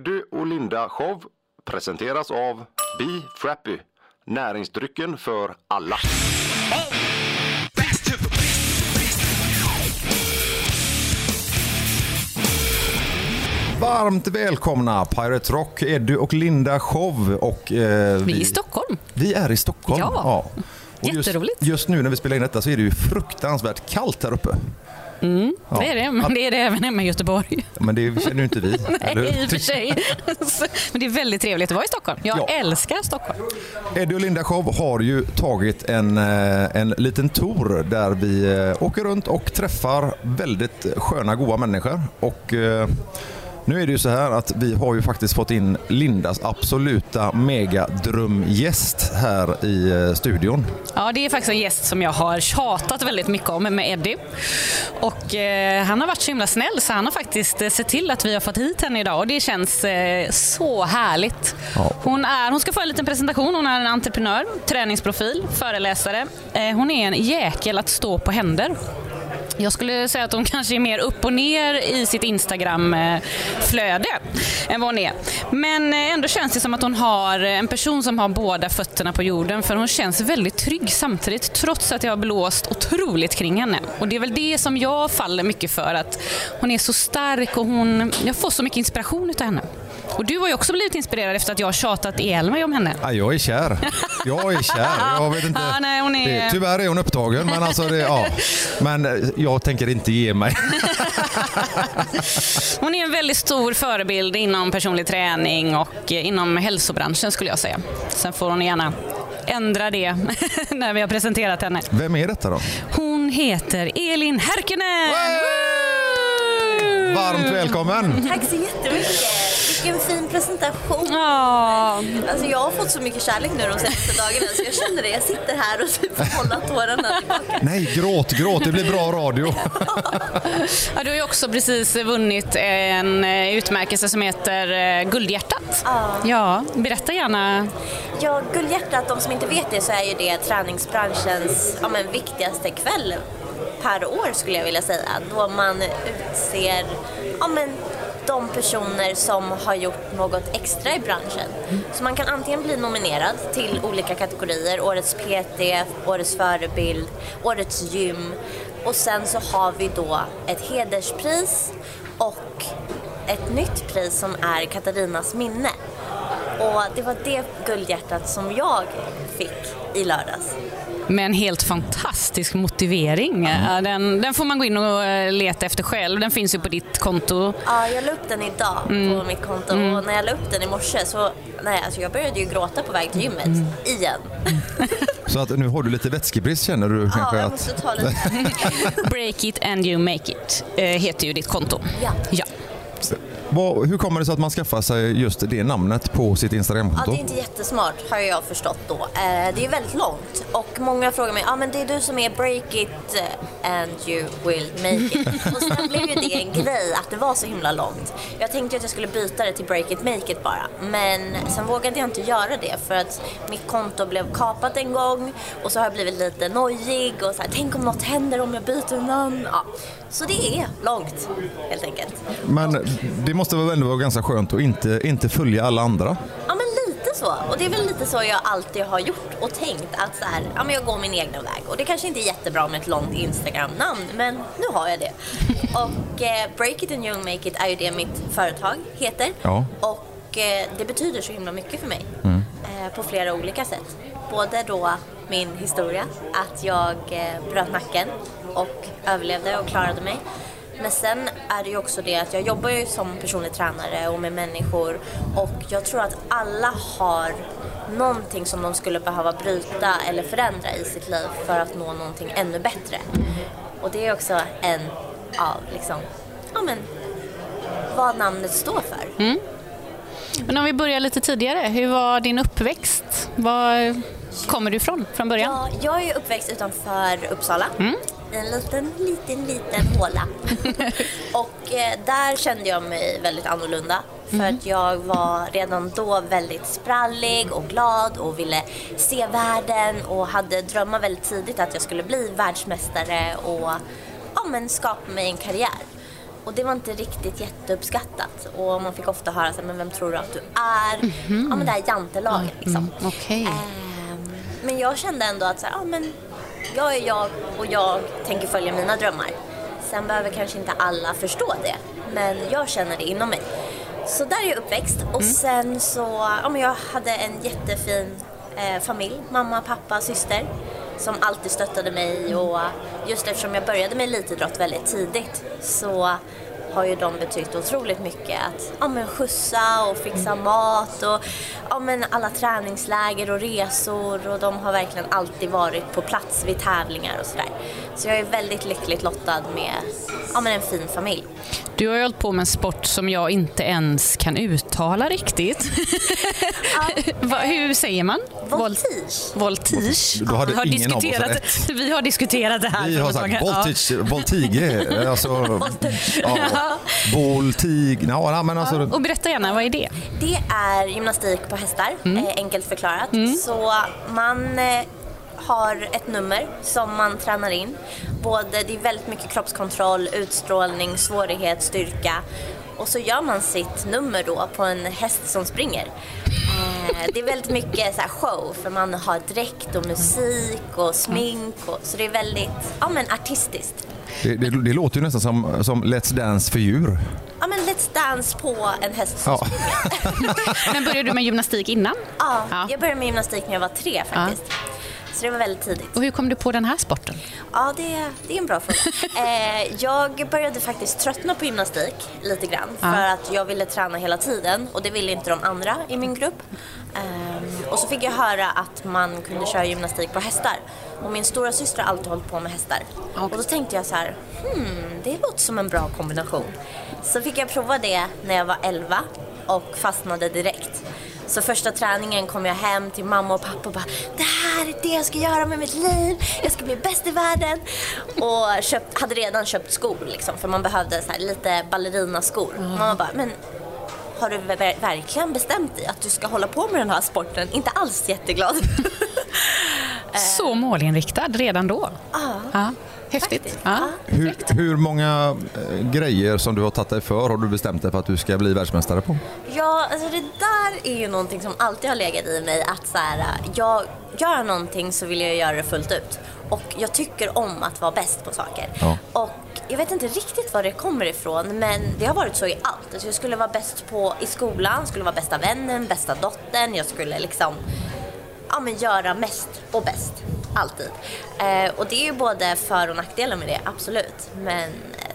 Eddie och Linda show presenteras av Be Frappy, näringsdrycken för alla. Varmt välkomna Pirate Rock, Eddie och Linda show. Och, eh, Vi är i Stockholm. Vi är i Stockholm. Ja. Och just, Jätteroligt. just nu när vi spelar in detta så är det ju fruktansvärt kallt här uppe. Mm, Ja. Det är det, men det är det även hemma i Göteborg. Men det känner ju inte vi. Nej, i och för sig. Men det är väldigt trevligt att vara i Stockholm. Jag Ja. älskar Stockholm. Eddie och Linda show har ju tagit en, eh, en liten tour där vi eh, åker runt och träffar väldigt sköna, goa människor. Och eh, nu är det ju så här att vi har ju faktiskt fått in Lindas absoluta megadrömgäst här i eh, studion. Ja, det är faktiskt en gäst som jag har tjatat väldigt mycket om med Eddie. Och eh, han har varit så himla snäll så han har faktiskt eh, sett till att vi har fått hit henne idag och det känns eh, så härligt. Ja. Hon, är, hon ska få en liten presentation. Hon är en entreprenör, träningsprofil, föreläsare. Eh, hon är en jäkel att stå på händer. Jag skulle säga att hon kanske är mer upp och ner i sitt Instagram-flöde än vad hon är. Men eh, ändå känns det som att hon har en person som har båda fötterna på jorden för hon känns väldigt trygg samtidigt trots att jag har blåst otroligt kring henne. Och det är väl det som jag faller mycket för att hon är så stark och hon, jag får så mycket inspiration utav henne. Och du har ju också blivit inspirerad efter att jag har tjatat ihjäl mig om henne. Ja, jag är kär. Jag är kär. Jag vet inte. Ja, nej, hon är- det, tyvärr är hon upptagen, men, alltså det, ja. men eh, jag tänker inte ge mig. Hon är en väldigt stor förebild inom personlig träning och eh, inom hälsobranschen skulle jag säga. Sen får hon gärna ändra det när vi har presenterat henne. Vem är detta då? Hon heter Elin Härkönen! Varmt välkommen! Tack så jättemycket. Vilken fin presentation. Ja, Alltså jag har fått så mycket kärlek nu de senaste dagarna så jag känner det. Jag sitter här och typ hålla tårarna tillbaka. Nej, gråt, gråt. Det blir bra radio. Ja, du har ju också precis vunnit en eh, utmärkelse som heter eh, Guldhjärtat. Ja. Ja, berätta gärna. Ja, Guldhjärtat, de som inte vet det så är ju det träningsbranschens ja, men, viktigaste kväll per år skulle jag vilja säga. Då man utser ja, men, de personer som har gjort något extra i branschen. Så man kan antingen bli nominerad till olika kategorier. Årets PT, Årets förebild, Årets gym. Och sen så har vi då ett hederspris och ett nytt pris som är Katarinas minne. Och det var det guldhjärtat som jag fick i lördags. Med en helt fantastisk motivering. Ja, Den, den får man gå in och eh, leta efter själv. Den finns ju på ditt konto. Ja, jag la upp den idag på mitt konto och när jag la upp den i morse så, nej alltså jag började ju gråta på väg till gymmet. Igen. Så att nu har du lite vätskebrist känner du kanske Ja, jag att... måste ta lite. Break it and you make it eh, heter ju ditt konto. Ja. ja. Vad, hur kommer det sig att man skaffar sig just det namnet på sitt Ja, Instagramkonto? det är inte jättesmart har jag förstått då. Eh, det är väldigt långt och många frågar mig, ja ah, men det är du som är break it eh, and you will make it. och sen blev ju det en grej att det var så himla långt. Jag tänkte att jag skulle byta det till break it make it bara. Men sen vågade jag inte göra det för att mitt konto blev kapat en gång och så har jag blivit lite nojig och så här, tänk om något händer om jag byter namn. Ja. Så det är långt helt enkelt. Men det måste väl ändå vara ganska skönt att inte, inte följa alla andra? Ja men lite så. Och det är väl lite så jag alltid har gjort och tänkt att så här, ja men jag går min egna väg. Och det kanske inte är jättebra med ett långt Instagram-namn men nu har jag det. och eh, Break It and Young Make It är ju det mitt företag heter. Ja. Och eh, det betyder så himla mycket för mig. Eh, på flera olika sätt. Både då min historia, att jag eh, bröt nacken och överlevde och klarade mig. Men sen är det ju också det att jag jobbar ju som personlig tränare och med människor och jag tror att alla har någonting som de skulle behöva bryta eller förändra i sitt liv för att nå någonting ännu bättre. Och det är också en av liksom, ja men, vad namnet står för. Men om vi börjar lite tidigare. Hur var din uppväxt? Var kommer du ifrån från början? Ja, jag är uppväxt utanför Uppsala. I en liten, liten, liten håla. och eh, där kände jag mig väldigt annorlunda. För att jag var redan då väldigt sprallig och glad och ville se världen och hade drömmar väldigt tidigt att jag skulle bli världsmästare och ja, men skapa mig en karriär. och det var inte riktigt jätteuppskattat. Och man fick ofta höra så här, men vem tror du att du är? Ja men det här jantelaget liksom. Mm, Okej. Ehm, men jag kände ändå att så här, ja, men jag är jag och jag tänker följa mina drömmar. Sen behöver kanske inte alla förstå det, men jag känner det inom mig. Så där är jag uppväxt och sen så, ja men jag hade en jättefin eh, familj, mamma, pappa, syster som alltid stöttade mig och just eftersom jag började med elitidrott väldigt tidigt så har ju de betytt otroligt mycket att ja, men skjutsa och fixa mat och ja, men alla träningsläger och resor och de har verkligen alltid varit på plats vid tävlingar och sådär. Så jag är väldigt lyckligt lottad med ja, men en fin familj. Du har ju hållit på med en sport som jag inte ens kan uttala riktigt. Va, hur säger man? Voltige. Voltige. Då hade Vi har ingen av oss diskuterat, rätt. Vi har diskuterat det här. Vi har sagt sedan. voltige, voltige, alltså... Ja, voltig, ja, men alltså... Ja. Och berätta gärna, vad är det? Det är gymnastik på hästar, Mm. eh, enkelt förklarat. Så man eh, har ett nummer som man tränar in. Både, det är väldigt mycket kroppskontroll, utstrålning, svårighet, styrka. Och så gör man sitt nummer då på en häst som springer. Eh, det är väldigt mycket så här show för man har dräkt och musik och smink. Och, så det är väldigt ja, men artistiskt. Det, det, det låter ju nästan som, som Let's Dance för djur. Ja men Let's Dance på en häst som Ja. Men började du med gymnastik innan? Ja, Ja. jag började med gymnastik när jag var tre faktiskt. Så det var väldigt tidigt. Och hur kom du på den här sporten? Ja, det, det är en bra fråga. eh, jag började faktiskt tröttna på gymnastik lite grann. Ja. För att jag ville träna hela tiden och det ville inte de andra i min grupp. Ehm, och så fick jag höra att man kunde köra gymnastik på hästar. Och min stora syster har alltid hållit på med hästar. Och då tänkte jag så här, hmm, det låter som en bra kombination. Så fick jag prova det när jag var 11 och fastnade direkt. Så första träningen kom jag hem till mamma och pappa och bara Det här är det jag ska göra med mitt liv. Jag ska bli bäst i världen. Och köpt, hade redan köpt skor liksom, för man behövde så här, lite ballerinaskor. Mamma bara, men har du ver- verkligen bestämt dig att du ska hålla på med den här sporten? Inte alls jätteglad. Så målinriktad redan då? Ja. Ja. Häftigt. Ja. Hur, hur många eh, grejer som du har tagit dig för har du bestämt dig för att du ska bli världsmästare på? Ja, alltså det där är ju någonting som alltid har legat i mig att så här, jag gör någonting så vill jag göra det fullt ut. Och jag tycker om att vara bäst på saker. Ja. Och jag vet inte riktigt var det kommer ifrån men det har varit så i allt. Alltså jag skulle vara bäst på, i skolan, skulle vara bästa vännen, bästa dottern. Jag skulle liksom ja, men göra mest och bäst. Alltid. Eh, och det är ju både för och nackdelar med det, absolut. Men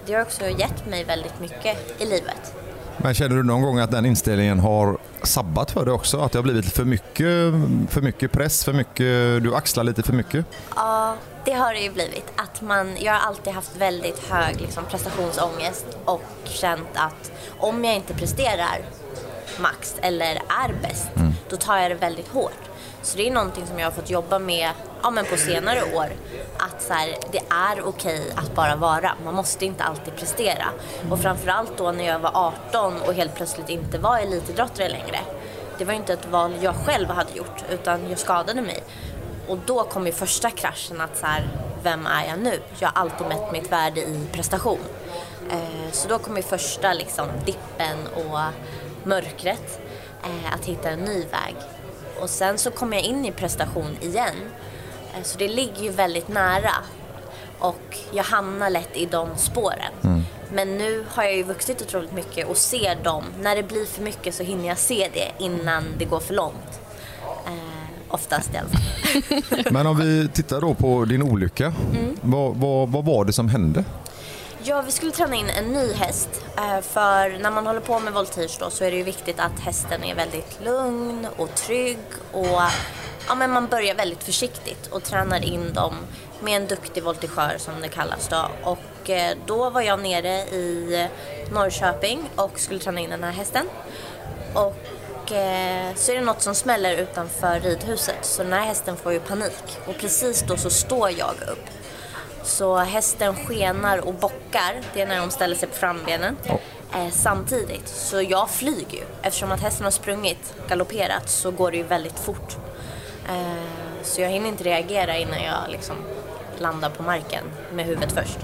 det har också gett mig väldigt mycket i livet. Men känner du någon gång att den inställningen har sabbat för dig också? Att det har blivit för mycket, för mycket press, för mycket, du axlar lite för mycket? Ja, det har det ju blivit. Att man, jag har alltid haft väldigt hög liksom, prestationsångest och känt att om jag inte presterar max eller är bäst, då tar jag det väldigt hårt. Så det är någonting som jag har fått jobba med ja, men på senare år. Att så här, det är okej att bara vara. Man måste inte alltid prestera. Och framförallt då när jag var 18 och helt plötsligt inte var elitidrottare längre. Det var ju inte ett val jag själv hade gjort utan jag skadade mig. Och då kom ju första kraschen att så här, vem är jag nu? Jag har alltid mätt mitt värde i prestation. Eh, så då kom ju första liksom dippen och mörkret. Eh, att hitta en ny väg. Och sen så kom jag in i prestation igen. Eh, så det ligger ju väldigt nära. Och jag hamnar lätt i de spåren. Men nu har jag ju vuxit otroligt mycket och ser dem. När det blir för mycket så hinner jag se det innan det går för långt. Eh, oftast i alla fall. Men om vi tittar då på din olycka. Vad, vad, vad var det som hände? Ja, vi skulle träna in en ny häst. Eh, för när man håller på med voltige då så är det ju viktigt att hästen är väldigt lugn och trygg och ja, men man börjar väldigt försiktigt och tränar in dem med en duktig voltigeur som det kallas då. Och eh, då var jag nere i Norrköping och skulle träna in den här hästen. Och eh, så är det något som smäller utanför ridhuset så den här hästen får ju panik och precis då så står jag upp. Så hästen skenar och bockar, det är när de ställer sig på frambenen. Eh, samtidigt, så jag flyger ju. Eftersom att hästen har sprungit, galopperat, så går det ju väldigt fort. Eh, så jag hinner inte reagera innan jag liksom landar på marken med huvudet först.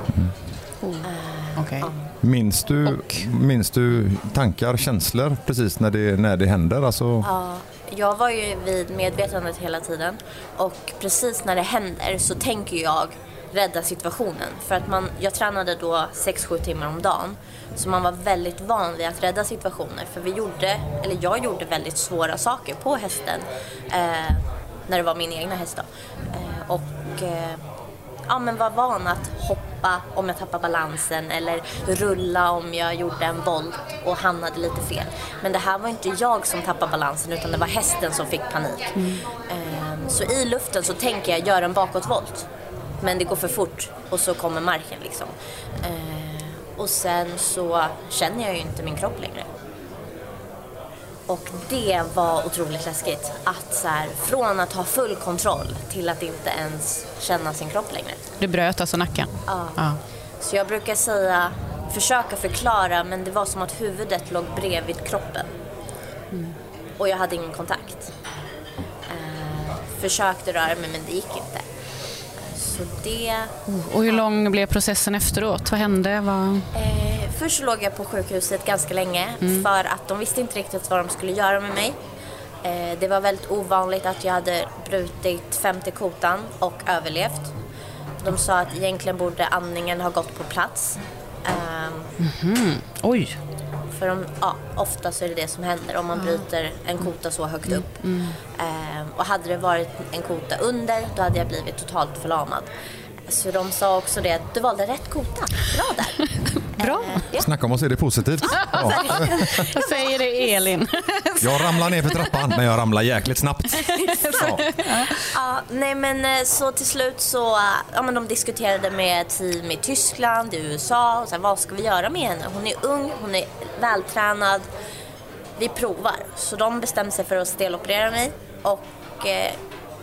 Eh, Okej. Minns du, minns du tankar, känslor precis när det, när det händer? Alltså, Ja, jag var ju vid medvetandet hela tiden och precis när det händer så tänker jag rädda situationen. För att man, jag tränade då 6-7 timmar om dagen så man var väldigt van vid att rädda situationer. För vi gjorde, eller jag gjorde väldigt svåra saker på hästen eh, när det var min egna häst då. Eh, och eh, ja, men var van att hoppa om jag tappade balansen eller rulla om jag gjorde en volt och hamnade lite fel. Men det här var inte jag som tappade balansen utan det var hästen som fick panik. Ehm, Så i luften så tänker jag göra en bakåtvolt. Men det går för fort och så kommer marken liksom. Ehm, Och sen så känner jag ju inte min kropp längre. Och det var otroligt läskigt. Att så här, från att ha full kontroll till att inte ens känna sin kropp längre. Du bröt alltså nacken? Ja. Ja. Så jag brukar säga, försöka förklara, men det var som att huvudet låg bredvid kroppen. Och jag hade ingen kontakt. Eh, försökte röra mig, men det gick inte. Så det... Och hur lång blev processen efteråt? Vad hände? Vad... Eh, först låg jag på sjukhuset ganska länge för att de visste inte riktigt vad de skulle göra med mig. Eh, det var väldigt ovanligt att jag hade brutit femte kotan och överlevt. De sa att egentligen borde andningen ha gått på plats. Ehm, Oj! För de, ja, ofta så är det det som händer om man bryter en kota så högt upp. Ehm, och hade det varit en kota under, då hade jag blivit totalt förlamad. Så de sa också det, du valde rätt kota. Bra där. Bra! Ja. Snacka om att se det positivt. Ja. Säger det Elin? Jag ramlar ner för trappan, men jag ramlar jäkligt snabbt. Ja. Ja, nej men eh, så till slut så, eh, ja men de diskuterade med team i Tyskland, i USA och så här, vad ska vi göra med henne? Hon är ung, hon är vältränad. Vi provar. Så de bestämde sig för att steloperera mig och eh,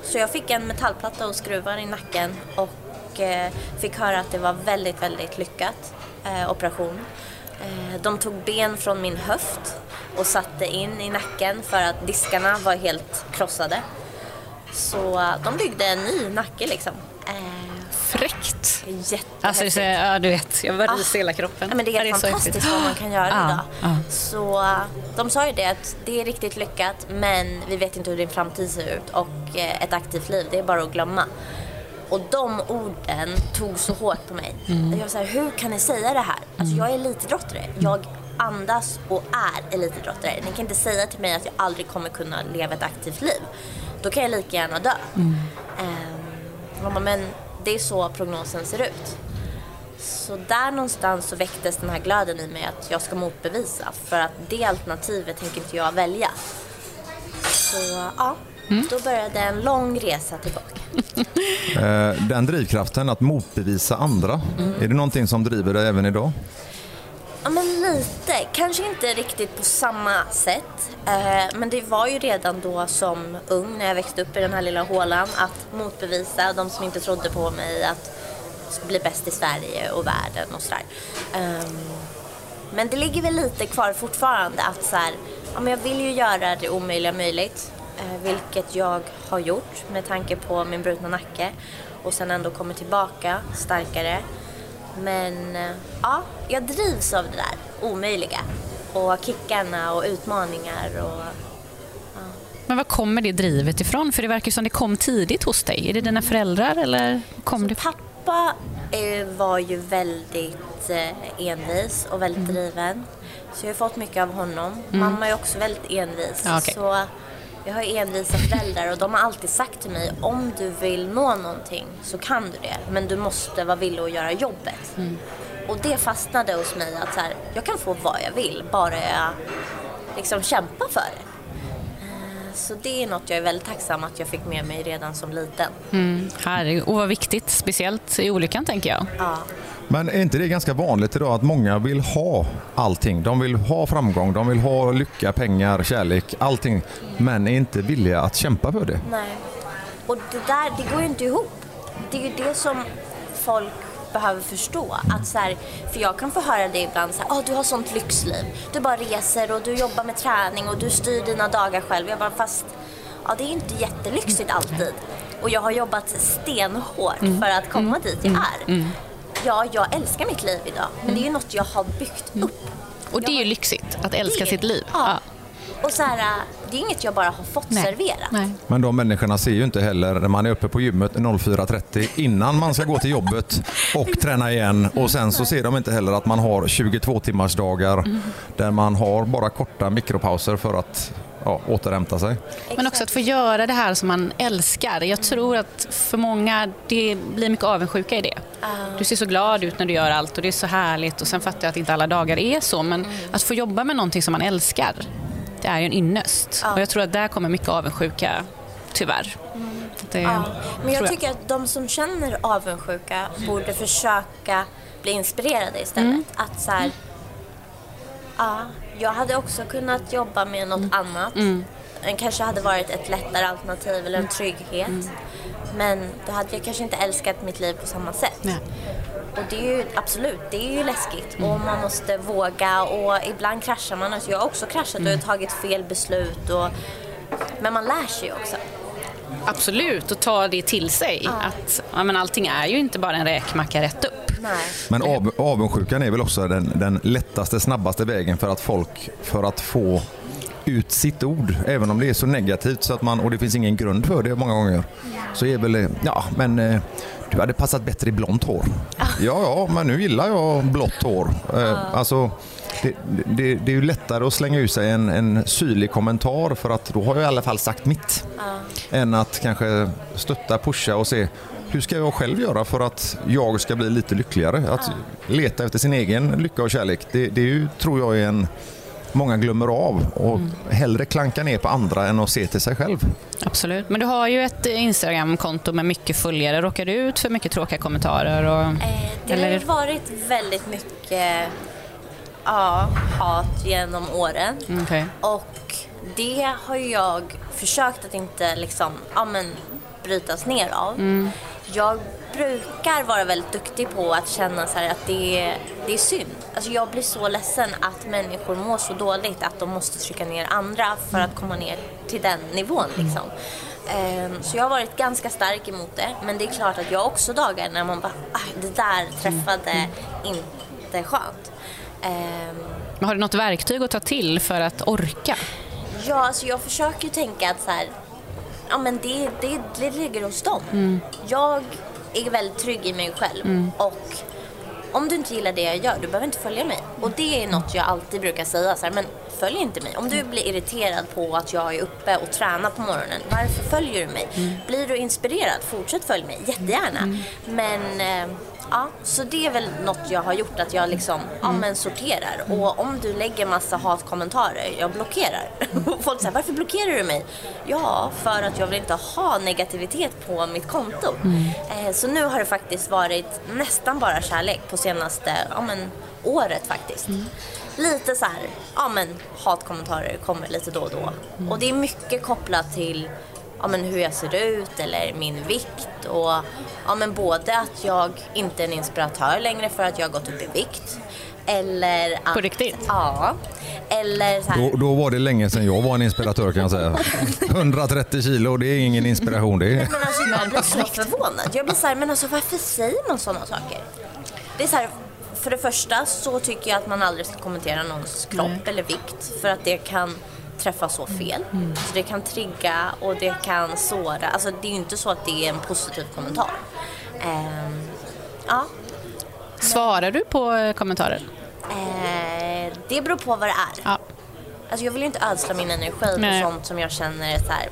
så jag fick en metallplatta och skruvar i nacken och eh, fick höra att det var väldigt, väldigt lyckat eh, operation. Eh, de tog ben från min höft och satte in i nacken för att diskarna var helt krossade. Så eh, de byggde en ny nacke liksom. Eh, Fräckt! Alltså, det är, ja, du vet, jag bara Ah. ryser i hela kroppen. Ja, men det är helt så fantastiskt häftigt. vad man kan göra Ja, idag. ja. Så de sa ju det att det är riktigt lyckat men vi vet inte hur din framtid ser ut och eh, ett aktivt liv det är bara att glömma. Och de orden tog så hårt på mig. Mm. Jag var så här, hur kan ni säga det här? Alltså jag är elitidrottare. Jag andas och är elitidrottare. Ni kan inte säga till mig att jag aldrig kommer kunna leva ett aktivt liv. Då kan jag lika gärna dö. Mm. Bara, men det är så prognosen ser ut. Så där någonstans så väcktes den här glöden i mig att jag ska motbevisa. För att det alternativet tänker inte jag välja. Så ja, då började en lång resa tillbaka. Eh, Den drivkraften att motbevisa andra, är det någonting som driver dig även idag? Ja men lite, kanske inte riktigt på samma sätt. Eh, men det var ju redan då som ung när jag växte upp i den här lilla hålan att motbevisa de som inte trodde på mig att bli bäst i Sverige och världen och sådär. Ehm, men det ligger väl lite kvar fortfarande att så här, ja, men jag vill ju göra det omöjliga möjligt. Eh, vilket jag har gjort med tanke på min brutna nacke. Och sen ändå kommer tillbaka starkare. Men eh, ja, jag drivs av det där omöjliga. Och kickarna och utmaningar och Men var kommer det drivet ifrån? För det verkar som det kom tidigt hos dig. Är det dina föräldrar eller kom det... Pappa eh, var ju väldigt eh, envis och väldigt driven. Så jag har fått mycket av honom. Mamma är också väldigt envis. Ja, okej. Så jag har envisa föräldrar och de har alltid sagt till mig om du vill nå någonting så kan du det. Men du måste vara villig att göra jobbet. Och det fastnade hos mig att så här, jag kan få vad jag vill bara jag liksom kämpar för det. Eh, Så det är något jag är väldigt tacksam att jag fick med mig redan som liten. Mm, herregud. Och vad viktigt, speciellt i olyckan tänker jag. Ja. Men är inte det ganska vanligt idag att många vill ha allting? De vill ha framgång, de vill ha lycka, pengar, kärlek, allting. Men är inte villiga att kämpa för det. Nej. Och det där, det går ju inte ihop. Det är ju det som folk behöver förstå. Att så här, för jag kan få höra det ibland så här, oh, du har sånt lyxliv. Du bara reser och du jobbar med träning och du styr dina dagar själv. Jag bara, fast ja, det är inte jättelyxigt alltid. Och jag har jobbat stenhårt för att komma dit jag är. ja, jag älskar mitt liv idag. Men det är ju något jag har byggt upp. Och det är ju lyxigt, att älska Det- sitt liv. Ja. Och så här, det är inget jag bara har fått Nej. serverat. Nej. Men de människorna ser ju inte heller när man är uppe på gymmet 04.30 innan man ska gå till jobbet och träna igen. Och sen så ser de inte heller att man har 22 timmars dagar där man har bara korta mikropauser för att ja, återhämta sig. Men också att få göra det här som man älskar. Jag tror att för många det blir mycket avundsjuka i det. Du ser så glad ut när du gör allt och det är så härligt och sen fattar jag att inte alla dagar är så men att få jobba med någonting som man älskar det är ju en ynnest. Ja. Och jag tror att där kommer mycket avundsjuka, tyvärr. Det, Ja. Men jag tror tycker att de som känner avundsjuka borde försöka bli inspirerade istället. Mm. Att så här, ja, jag hade också kunnat jobba med något Mm. annat. Det kanske hade varit ett lättare alternativ eller en trygghet. Mm. Men då hade jag kanske inte älskat mitt liv på samma sätt. Nej. Och det är ju absolut, det är ju läskigt Mm. och man måste våga och ibland kraschar man. Alltså jag har också kraschat Mm. och tagit fel beslut. Och, men man lär sig ju också. Absolut, och ta det till sig. Att ja, men allting är ju inte bara en räkmacka rätt upp. Nej. Men av, avundsjukan är väl också den, den lättaste, snabbaste vägen för att folk, för att få ut sitt ord, även om det är så negativt så att man, och det finns ingen grund för det många gånger, så är väl, ja men eh, du hade passat bättre i blont hår. Ja, ja, men nu gillar jag blått hår. Eh, alltså, det, det, det är ju lättare att slänga ut sig en, en syrlig kommentar för att då har jag i alla fall sagt mitt. Än att kanske stötta, pusha och se hur ska jag själv göra för att jag ska bli lite lyckligare? Att leta efter sin egen lycka och kärlek, det, det är ju, tror jag är en många glömmer av och hellre klanka ner på andra än att se till sig själv. Absolut. Men du har ju ett Instagramkonto med mycket följare. Råkar du ut för mycket tråkiga kommentarer? Och... Eh, det har ju Eller- varit väldigt mycket ja, hat genom åren. Okej. Och det har ju jag försökt att inte liksom, ja, men, brytas ner av. Jag brukar vara väldigt duktig på att känna så att det är, det är synd. Alltså jag blir så ledsen att människor mår så dåligt att de måste trycka ner andra för att komma ner till den nivån. Liksom. Ehm, Så jag har varit ganska stark emot det. Men det är klart att jag också dagar när man bara, "Ah, det där träffade inte skönt. Ehm, har du något verktyg att ta till för att orka? Ja, alltså jag försöker ju tänka att så här, ja men det, det, det ligger hos dem. Jag är väldigt trygg i mig själv och om du inte gillar det jag gör, du behöver inte följa mig. Och det är något jag alltid brukar säga så här, men följ inte mig. Om du blir irriterad på att jag är uppe och tränar på morgonen, varför följer du mig? Blir du inspirerad, fortsätt följ mig, jättegärna. Men eh, ja, så det är väl något jag har gjort, att jag liksom, ja men sorterar. Och om du lägger massa hatkommentarer, jag blockerar. Och Folk säger, varför blockerar du mig? Ja, för att jag vill inte ha negativitet på mitt konto. Eh, så nu har det faktiskt varit nästan bara kärlek på senaste, ja men året faktiskt. Lite så här, ja men hatkommentarer kommer lite då och då. Och det är mycket kopplat till ja, men hur jag ser ut eller min vikt. Och, ja, men både att jag inte är en inspiratör längre för att jag har gått upp i vikt. Eller att, På riktigt? Ja. Eller så här, Då, då var det länge sedan jag var en inspiratör kan jag säga. 130 kilo, det är ingen inspiration. Det är... Men alltså jag blir så förvånad. Jag blir så här, men alltså varför säger man sådana saker? Det är så här, för det första så tycker jag att man aldrig ska kommentera någons kropp eller vikt för att det kan träffa så fel. Så det kan trigga och det kan såra. Alltså det är ju inte så att det är en positiv kommentar. Ehm, ja, Svarar du på eh, kommentarer? eh, det beror på vad det är. Ja, Alltså jag vill ju inte ödsla min energi Nej. på sånt som jag känner så här,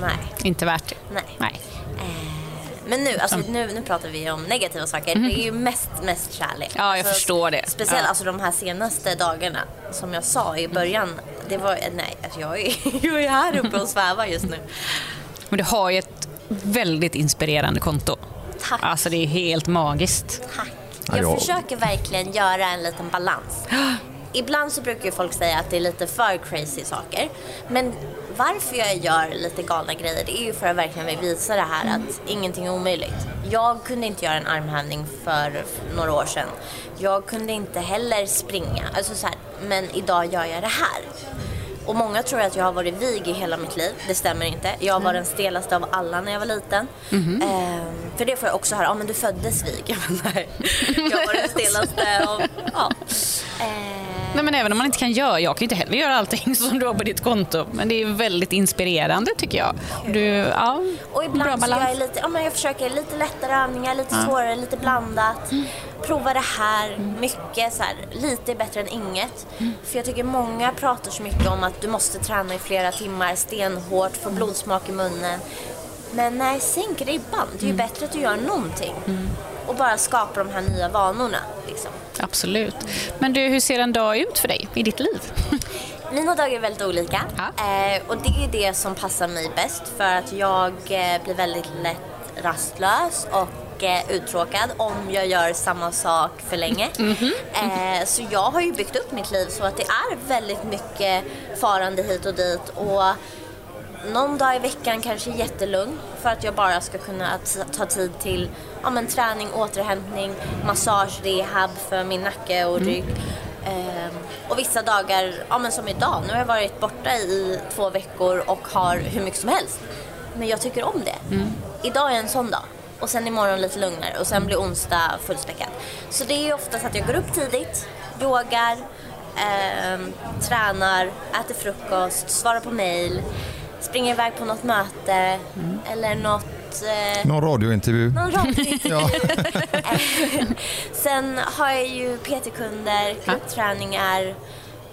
nej. inte värt det. Nej. Nej. Men nu, alltså, nu, nu pratar vi om negativa saker. Det är ju mest, mest kärlek. Mhm. Ja, jag Alltså, förstår det. Speciellt Ja. alltså, de här senaste dagarna, som jag sa i början. Det var, nej, alltså, jag, är, jag är här uppe och svävar just nu. Men du har ju ett väldigt inspirerande konto. Tack. Alltså det är helt magiskt. Tack. Ja, Jag jag- försöker verkligen göra en liten balans. Ibland så brukar ju folk säga att det är lite för crazy saker. Men varför jag gör lite galna grejer, det är ju för att verkligen vill visa det här att ingenting är omöjligt. Jag kunde inte göra en armhävning för några år sedan. Jag kunde inte heller springa. Alltså så här, men idag gör jag det här. Och många tror att jag har varit vig i hela mitt liv. Det stämmer inte. Jag var den stelaste av alla när jag var liten. Eh, för det får jag också höra, ja ah, men du föddes vig. Jag bara, nej, jag var den stelaste av, ja. Eh, Nej, men även om man inte kan göra, jag kan ju inte heller göra allting som du har på ditt konto. Men det är väldigt inspirerande tycker jag. Du, ja, Och bra ibland så balans. jag lite, ja, men jag försöker lite lättare övningar, lite svårare, lite blandat. Mm. Prova det här, mycket så här, lite är bättre än inget. Mm. För jag tycker många pratar så mycket om att du måste träna i flera timmar, stenhårt, få blodsmak i munnen. Men nej, sänk ribban. Det är ju Mm. bättre att du gör någonting. Och bara skapa de här nya vanorna. Liksom. Absolut. Men du, hur ser en dag ut för dig i ditt liv? Mina dagar är väldigt olika Ja. eh, och det är det som passar mig bäst för att jag eh, blir väldigt lätt rastlös och eh, uttråkad om jag gör samma sak för länge. Eh, så jag har ju byggt upp mitt liv så att det är väldigt mycket farande hit och dit och någon dag i veckan kanske jättelugn för att jag bara ska kunna ta tid till ja, men, träning, återhämtning, massage, rehab för min nacke och rygg. Ehm, och vissa dagar, ja, men som idag, nu har jag varit borta i två veckor och har hur mycket som helst. Men jag tycker om det. Idag är en sån dag. Och sen imorgon lite lugnare och sen blir onsdag fullspäckat. Så det är oftast att jag går upp tidigt, yogar, ehm, tränar, äter frukost, svarar på mail, springer iväg på något möte eller något... Eh, Någon radiointervju? någon radio. Ja. Sen har jag ju PT-kunder, gruppträningar,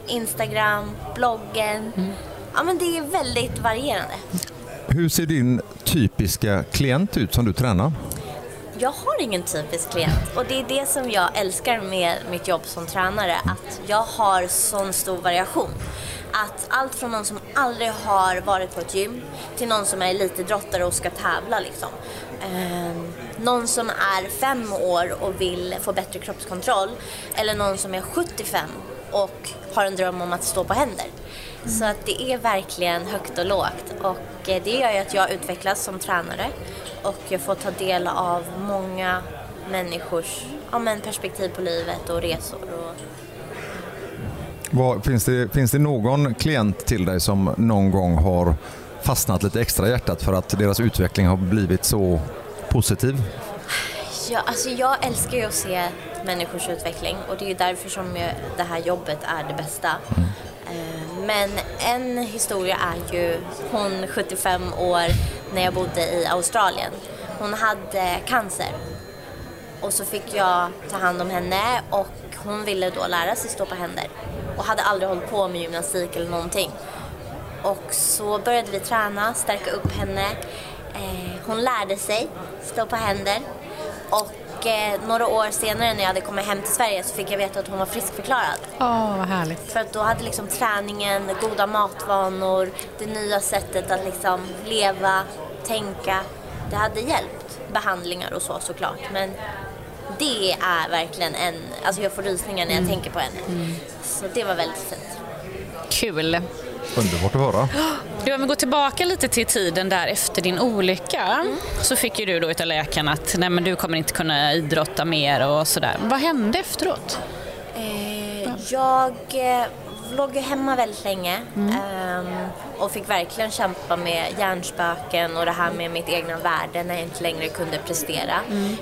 Instagram, bloggen. Ja men det är väldigt varierande. Hur ser din typiska klient ut som du tränar? Jag har ingen typisk klient och det är det som jag älskar med mitt jobb som tränare, att jag har sån stor variation. Att allt från någon som aldrig har varit på ett gym till någon som är elitidrottare och ska tävla liksom. Ehm, någon som är fem år och vill få bättre kroppskontroll eller någon som är 75 och har en dröm om att stå på händer. Så att det är verkligen högt och lågt och eh, det gör ju att jag utvecklas som tränare och jag får ta del av många människors ja, men perspektiv på livet och resor. Och... Vad, finns, det, finns det någon klient till dig som någon gång har fastnat lite extra i hjärtat för att deras utveckling har blivit så positiv? Ja, alltså jag älskar ju att se människors utveckling och det är ju därför som det här jobbet är det bästa. Eh, Men en historia är ju hon 75 år när jag bodde i Australien. Hon hade cancer och så fick jag ta hand om henne och hon ville då lära sig stå på händer och hade aldrig hållit på med gymnastik eller någonting. Och så började vi träna, stärka upp henne. Eh, hon lärde sig stå på händer. Och eh, några år senare när jag hade kommit hem till Sverige så fick jag veta att hon var friskförklarad. Åh, vad härligt. För att då hade liksom träningen, goda matvanor, det nya sättet att liksom leva, tänka, det hade hjälpt. Behandlingar och så såklart. Men det är verkligen en, alltså jag får rysningar när jag tänker på henne. Så det var väldigt fint. Kul. Underbart att höra. Du, om vi går tillbaka lite till tiden där efter din olycka så fick ju du då utav läkarna att nej, men du kommer inte kunna idrotta mer och sådär. Vad hände efteråt? Eh, jag eh, låg ju hemma väldigt länge ehm, och fick verkligen kämpa med hjärnspöken och det här med mitt egna värde när jag inte längre kunde prestera.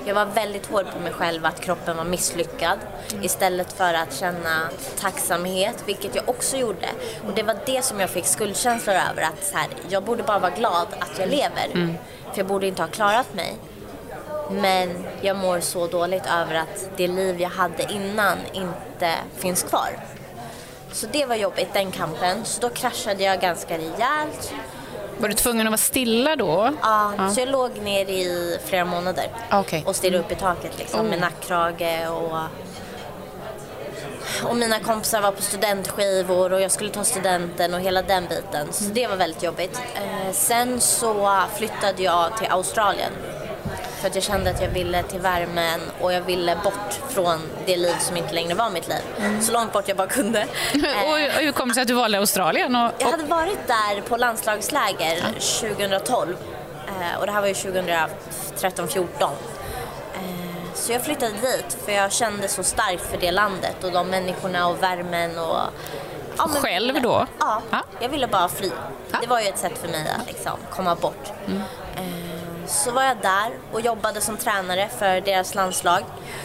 Jag var väldigt hård på mig själv att kroppen var misslyckad istället för att känna tacksamhet, vilket jag också gjorde. Och det var det som jag fick skuldkänslor över, att så här, jag borde bara vara glad att jag lever. För jag borde inte ha klarat mig. Men jag mår så dåligt över att det liv jag hade innan inte finns kvar. Så det var jobbigt, den kampen. Så då kraschade jag ganska rejält. Var du tvungen att vara stilla då? Ja, Så jag låg ner i flera månader Okej. och stirrade upp i taket liksom, med nackkrage och... Och mina kompisar var på studentskivor och jag skulle ta studenten och hela den biten. Så det var väldigt jobbigt. Eh, sen så flyttade jag till Australien. För att jag kände att jag ville till värmen och jag ville bort från det liv som inte längre var mitt liv. Så långt bort jag bara kunde. Eh, Och hur kom det sig att du valde Australien? Och, jag och, hade varit där på landslagsläger 2012 eh, och det här var ju 2013-14. Så jag flyttade dit för jag kände så starkt för det landet och de människorna och värmen och Ja, men- Själv då? Ja, Ja. jag ville bara fly. Ja. Det var ju ett sätt för mig att liksom komma bort. Eh, Så var jag där och jobbade som tränare för deras landslag.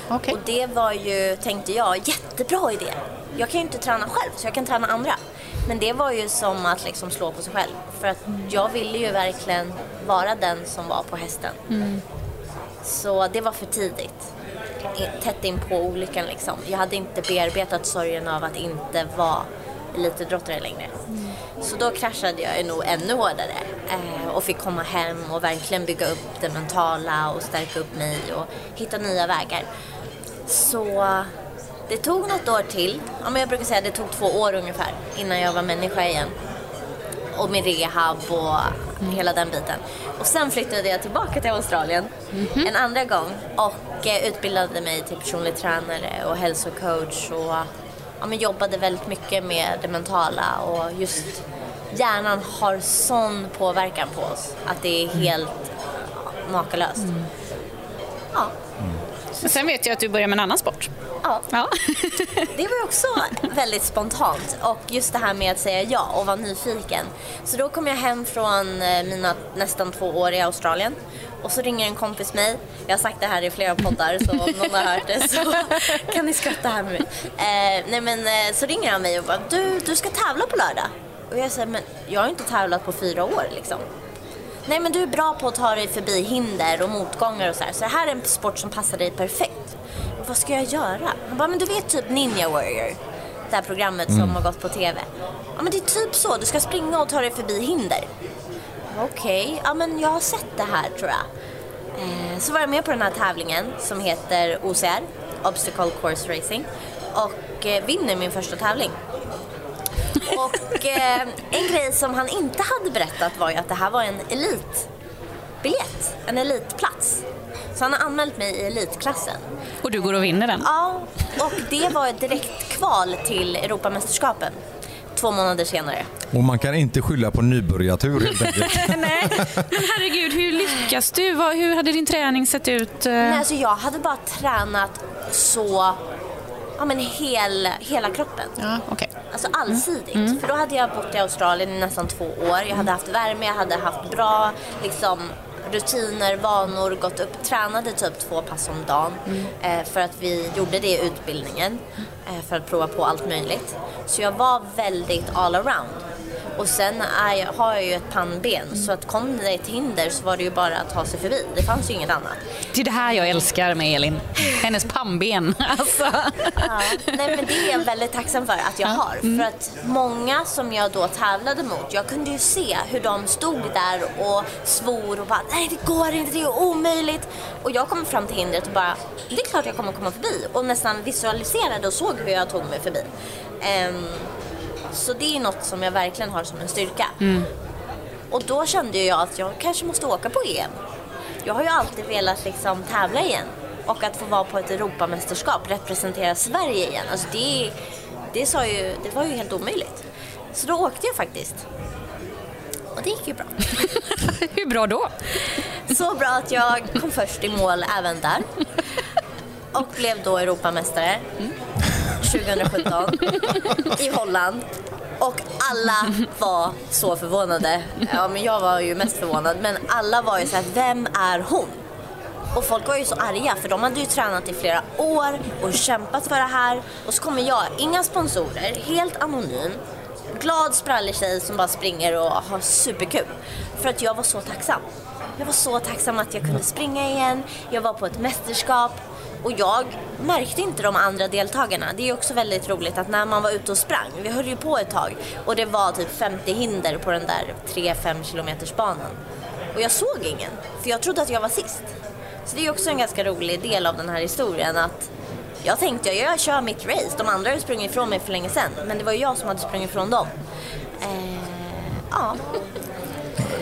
Okej. Och det var ju, tänkte jag, jättebra idé. Jag kan ju inte träna själv, så jag kan träna andra. Men det var ju som att liksom slå på sig själv. För att jag ville ju verkligen vara den som var på hästen. Så det var för tidigt. Tätt in på olyckan liksom. Jag hade inte bearbetat sorgen av att inte vara elitidrottare längre. Så då kraschade jag nog ännu hårdare eh, och fick komma hem och verkligen bygga upp det mentala och stärka upp mig och hitta nya vägar. Så det tog något år till. Ja, men jag brukar säga att det tog två år ungefär innan jag var människa igen och med rehab och hela den biten. Och sen flyttade jag tillbaka till Australien en andra gång och eh, utbildade mig till personlig tränare och hälsocoach och ja, men jobbade väldigt mycket med det mentala och just hjärnan har sån påverkan på oss att det är helt makalöst. Ja. Men Sen vet jag att du börjar med en annan sport. Ja. Ja. Det var också väldigt spontant och just det här med att säga ja och vara nyfiken. Så då kom jag hem från eh, mina nästan två år i Australien och så ringer en kompis mig. Jag har sagt det här i flera poddar så om någon har hört det så kan ni skratta här med mig. Eh, nej men eh, så ringer han mig och bara du, du ska tävla på lördag. Och jag säger men jag har inte tävlat på fyra år liksom. Nej men du är bra på att ta dig förbi hinder och motgångar och så här. Så det här är en sport som passar dig perfekt. Vad ska jag göra? Han bara, men du vet typ Ninja Warrior? Det här programmet som har gått på TV. Ja men det är typ så, du ska springa och ta dig förbi hinder. Okej, ja men jag har sett det här tror jag. Eh, så var jag med på den här tävlingen som heter OCR, Obstacle Course Racing. Och eh, vinner min första tävling. Och eh, en grej som han inte hade berättat var ju att det här var en elitbiljett, en elitplats. Så han har anmält mig i elitklassen. Och du går och vinner den. Ja, och det var ett direkt kval till Europamästerskapen två månader senare. Och man kan inte skylla på nybörjartur helt enkelt. Nej, men herregud, hur lyckas du? Hur hade din träning sett ut? eh? Nej, alltså jag hade bara tränat så, ja men hel, hela kroppen. Ja, okej. Alltså allsidigt. För då hade jag bott i Australien i nästan två år. Jag hade haft värme, jag hade haft bra liksom, rutiner, vanor, gått upp, tränade typ två pass om dagen. Eh, för att vi gjorde det i utbildningen. Eh, för att prova på allt möjligt. Så jag var väldigt all around. Och sen är har jag ju ett pannben så att kom det ett hinder så var det ju bara att ta sig förbi. Det fanns ju inget annat. Det är det här jag älskar med Elin. Hennes pannben. Alltså. Ja, nej men det är jag väldigt tacksam för att jag har. För att många som jag då tävlade mot, jag kunde ju se hur de stod där och svor och bara nej det går inte, det är omöjligt. Och jag kom fram till hindret och bara det är klart jag kommer komma förbi. Och nästan visualiserade och såg hur jag tog mig förbi. Ehm, så det är något som jag verkligen har som en styrka. Och då kände jag att jag kanske måste åka på EM. Jag har ju alltid velat liksom tävla igen. Och att få vara på ett Europamästerskap, representera Sverige igen. Alltså det, det, sa ju, det var ju helt omöjligt. Så då åkte jag faktiskt. Och det gick ju bra. Hur bra då? Så bra att jag kom först i mål även där. Och blev då Europamästare 2017 i Holland. Och alla var så förvånade. Ja, men jag var ju mest förvånad. Men alla var ju så här, vem är hon? Och folk var ju så arga för de hade ju tränat i flera år och kämpat för det här. Och så kommer jag, inga sponsorer, helt anonym. Glad sprallig tjej som bara springer och har superkul. För att jag var så tacksam. Jag var så tacksam att jag kunde springa igen. Jag var på ett mästerskap. Och jag märkte inte de andra deltagarna. Det är också väldigt roligt att när man var ute och sprang, vi höll ju på ett tag och det var typ 50 hinder på den där 3-5 kilometers banan. Och jag såg ingen, för jag trodde att jag var sist. Så det är också en ganska rolig del av den här historien att jag tänkte jag, jag kör mitt race, de andra har ju sprungit ifrån mig för länge sedan. Men det var ju jag som hade sprungit ifrån dem. Eh, ja,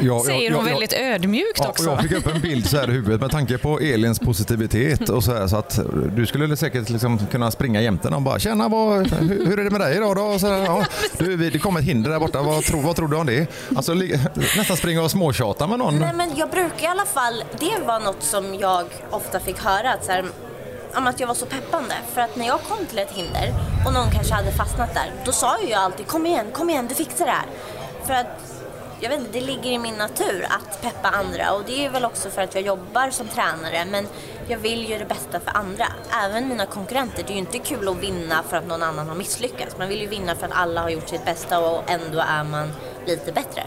jag- Säger hon jag- väldigt ödmjukt Ja, också. jag fick upp en bild så här i huvudet med tanke på Elins positivitet och så här så att du skulle säkert liksom kunna springa jämte och bara “Tjena, vad, hur, hur är det med dig idag då?” och så, här, ja, du, vi- Det kom ett hinder där borta, vad, tro, vad tror du om det? Alltså li- nästan springa och småtjata med någon. Nej men jag brukar i alla fall, det var något som jag ofta fick höra att så här, om att jag var så peppande. För att när jag kom till ett hinder och någon kanske hade fastnat där, då sa ju jag alltid kom igen, kom igen, du fixar det här. För att jag vet inte, det ligger i min natur att peppa andra och det är väl också för att jag jobbar som tränare men jag vill ju det bästa för andra. Även mina konkurrenter. Det är ju inte kul att vinna för att någon annan har misslyckats. Man vill ju vinna för att alla har gjort sitt bästa och ändå är man lite bättre.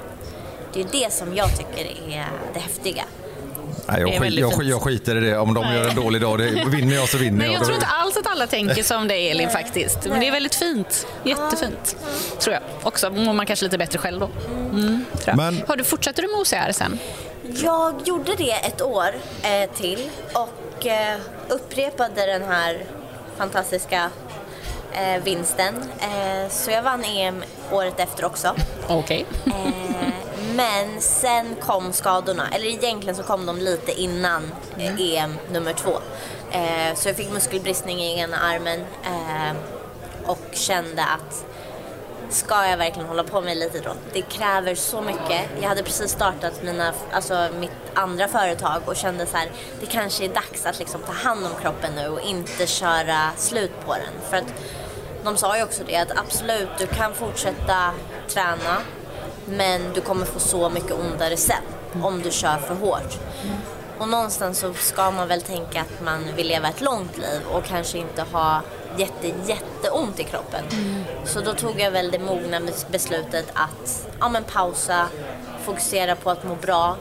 Det är det som jag tycker är det häftiga. Nej, jag, skit, jag, jag skiter i det. Om de Nej. gör en dålig dag, det, vinner jag så vinner Nej, jag. jag tror inte alls att alla tänker som dig Elin faktiskt. Men det är väldigt fint. Jättefint. Tror jag. Också mår man kanske lite bättre själv då. Mm, tror jag. Men- Har du, fortsätter du med OCR sen? Jag gjorde det ett år eh, till och eh, upprepade den här fantastiska eh, vinsten. Eh, så jag vann EM året efter också. Okej. Eh, men sen kom skadorna, eller egentligen så kom de lite innan eh, EM nummer två. Eh, så jag fick muskelbristning i ena armen eh, och kände att ska jag verkligen hålla på med elitidrott? Det kräver så mycket. Jag hade precis startat mina, alltså mitt andra företag och kände så här, det kanske är dags att liksom ta hand om kroppen nu och inte köra slut på den. För att de sa ju också det att absolut, du kan fortsätta träna men du kommer få så mycket ondare sen om du kör för hårt. Och någonstans så ska man väl tänka att man vill leva ett långt liv och kanske inte ha jätte, jätteont i kroppen. Så då tog jag väl det mogna bes- beslutet att ja, men pausa, fokusera på att må bra.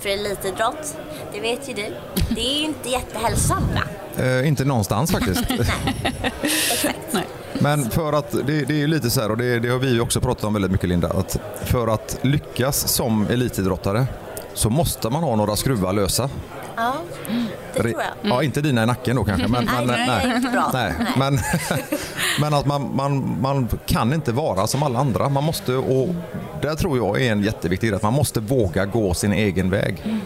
För elitidrott, det vet ju du, det är ju inte jättehälsosamt va? Eh, inte någonstans faktiskt. Exakt. Nej. Men för att, det, det är lite så här, och det, det har vi också pratat om väldigt mycket Linda, att för att lyckas som elitidrottare så måste man ha några skruvar lösa. Ja, det tror jag. Ja, inte dina i nacken då kanske. Men, men, nej. Nej, Nej. Men, men att man, man, man kan inte vara som alla andra. Man måste, och där tror jag är en jätteviktig grej, att man måste våga gå sin egen väg.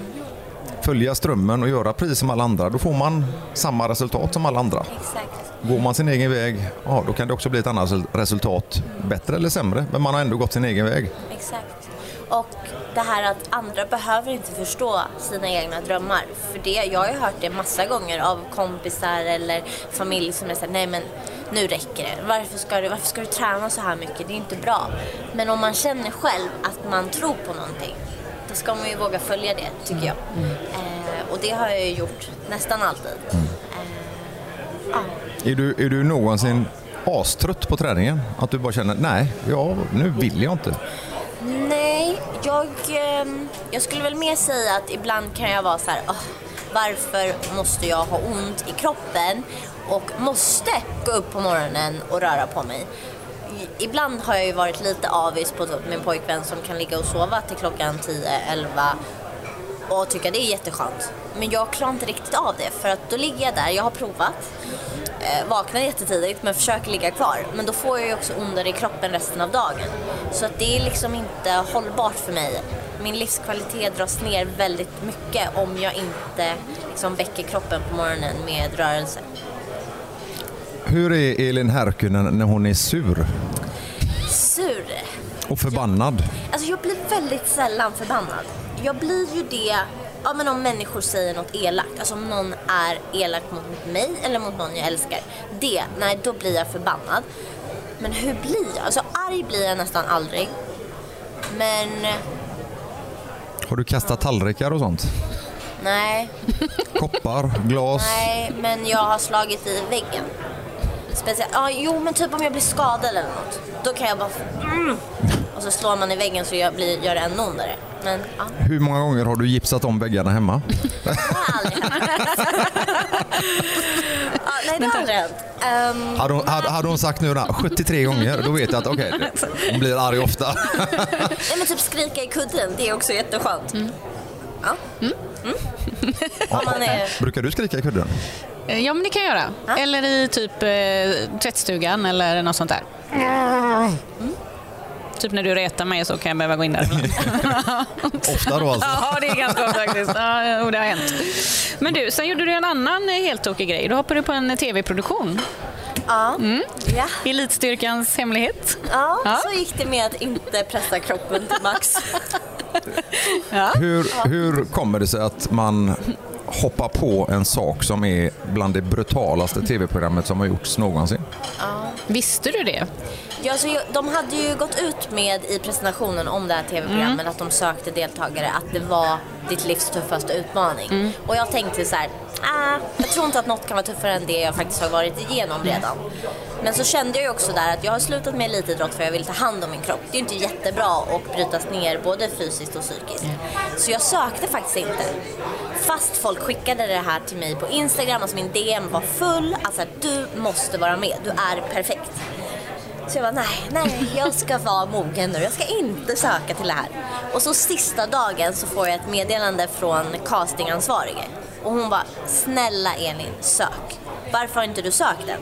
Följa strömmen och göra precis som alla andra. Då får man samma resultat som alla andra. Exakt. Går man sin egen väg, ja, då kan det också bli ett annat resultat. Bättre eller sämre, men man har ändå gått sin egen väg. Exakt. Och det här att andra behöver inte förstå sina egna drömmar. För det, jag har ju hört det massa gånger av kompisar eller familj som är såhär, nej men nu räcker det. Varför ska, du, varför ska du träna så här mycket? Det är inte bra. Men om man känner själv att man tror på någonting, då ska man ju våga följa det, tycker jag. Eh, och det har jag ju gjort nästan alltid. Eh, ja. Är du, är du någonsin astrött på träningen? Att du bara känner, nej, ja, nu vill jag inte. Nej, jag, ehm, jag skulle väl mer säga att ibland kan jag vara så här, oh, varför måste jag ha ont i kroppen och måste gå upp på morgonen och röra på mig? Ibland har jag ju varit lite avis på typ min pojkvän som kan ligga och sova till klockan 10-11 och tycka det är jätteskönt. Men jag klarar inte riktigt av det för att då ligger jag där, jag har provat, vaknar jättetidigt men försöker ligga kvar. Men då får jag ju också ondare i kroppen resten av dagen. Så att det är liksom inte hållbart för mig. Min livskvalitet dras ner väldigt mycket om jag inte liksom väcker kroppen på morgonen med rörelse. Hur är Elin Härkynen när hon är sur Sur. och förbannad? Alltså jag blir väldigt sällan förbannad. Jag blir ju det ja, men om människor säger något elakt. Alltså om någon är elak mot mig eller mot någon jag älskar. Det, nej då blir jag förbannad. Men hur blir jag? Alltså arg blir jag nästan aldrig. Men Har du kastat tallrikar och sånt? nej, Koppar, glas? nej, men jag har slagit i väggen. Speciellt, ja, jo men typ om jag blir skadad eller något. Då kan jag bara, mm. Och så slår man i väggen så jag blir, gör det ännu ondare. Men ja, Hur många gånger har du gipsat om väggarna hemma? det har aldrig ja, nej, det har aldrig hänt. Ehm, Hade hon, hade, hade hon sagt nu då, 73 gånger, då vet jag att okej, hon blir arg ofta. nej, men typ skrika i kudden, det är också jätteskönt. Ja. Mm. Om man är... Brukar du skrika i kudden? Eh, Ja, men det kan jag göra. Ja. Eller i typ eh, tvättstugan eller något sånt där. Mm. Typ när du retar mig så kan jag behöva gå in där. Ofta då alltså? Ja, det är ganska ofta faktiskt. Ja, jo, det har hänt. Men du, sen gjorde du en annan eh, helt tokig grej. Du hoppade på en tv-produktion. Ja. ja. Elitstyrkans hemlighet. Ja, Ja. så gick det med att inte pressa kroppen till max. Ja. Hur, hur kommer det sig att man hoppa på en sak som är bland det brutalaste tv-programmet som har gjorts någonsin. Visste du det? Ja, så de hade ju gått ut med i presentationen om det här tv-programmet att de sökte deltagare, att det var ditt livs tuffaste utmaning. Och jag tänkte så här, ah, jag tror inte att något kan vara tuffare än det jag faktiskt har varit igenom redan. Men så kände jag ju också där att jag har slutat med elitidrott för jag vill ta hand om min kropp. Det är ju inte jättebra att brytas ner både fysiskt och psykiskt. Så jag sökte faktiskt inte. Fast folk skickade det här till mig på Instagram, alltså min DM var full. Alltså du måste vara med, du är perfekt. Så jag bara nej, nej, jag ska vara mogen nu. Jag ska inte söka till det här. Och så sista dagen så får jag ett meddelande från castingansvarige. Och hon bara, snälla Elin, sök. Varför har inte du sökt den?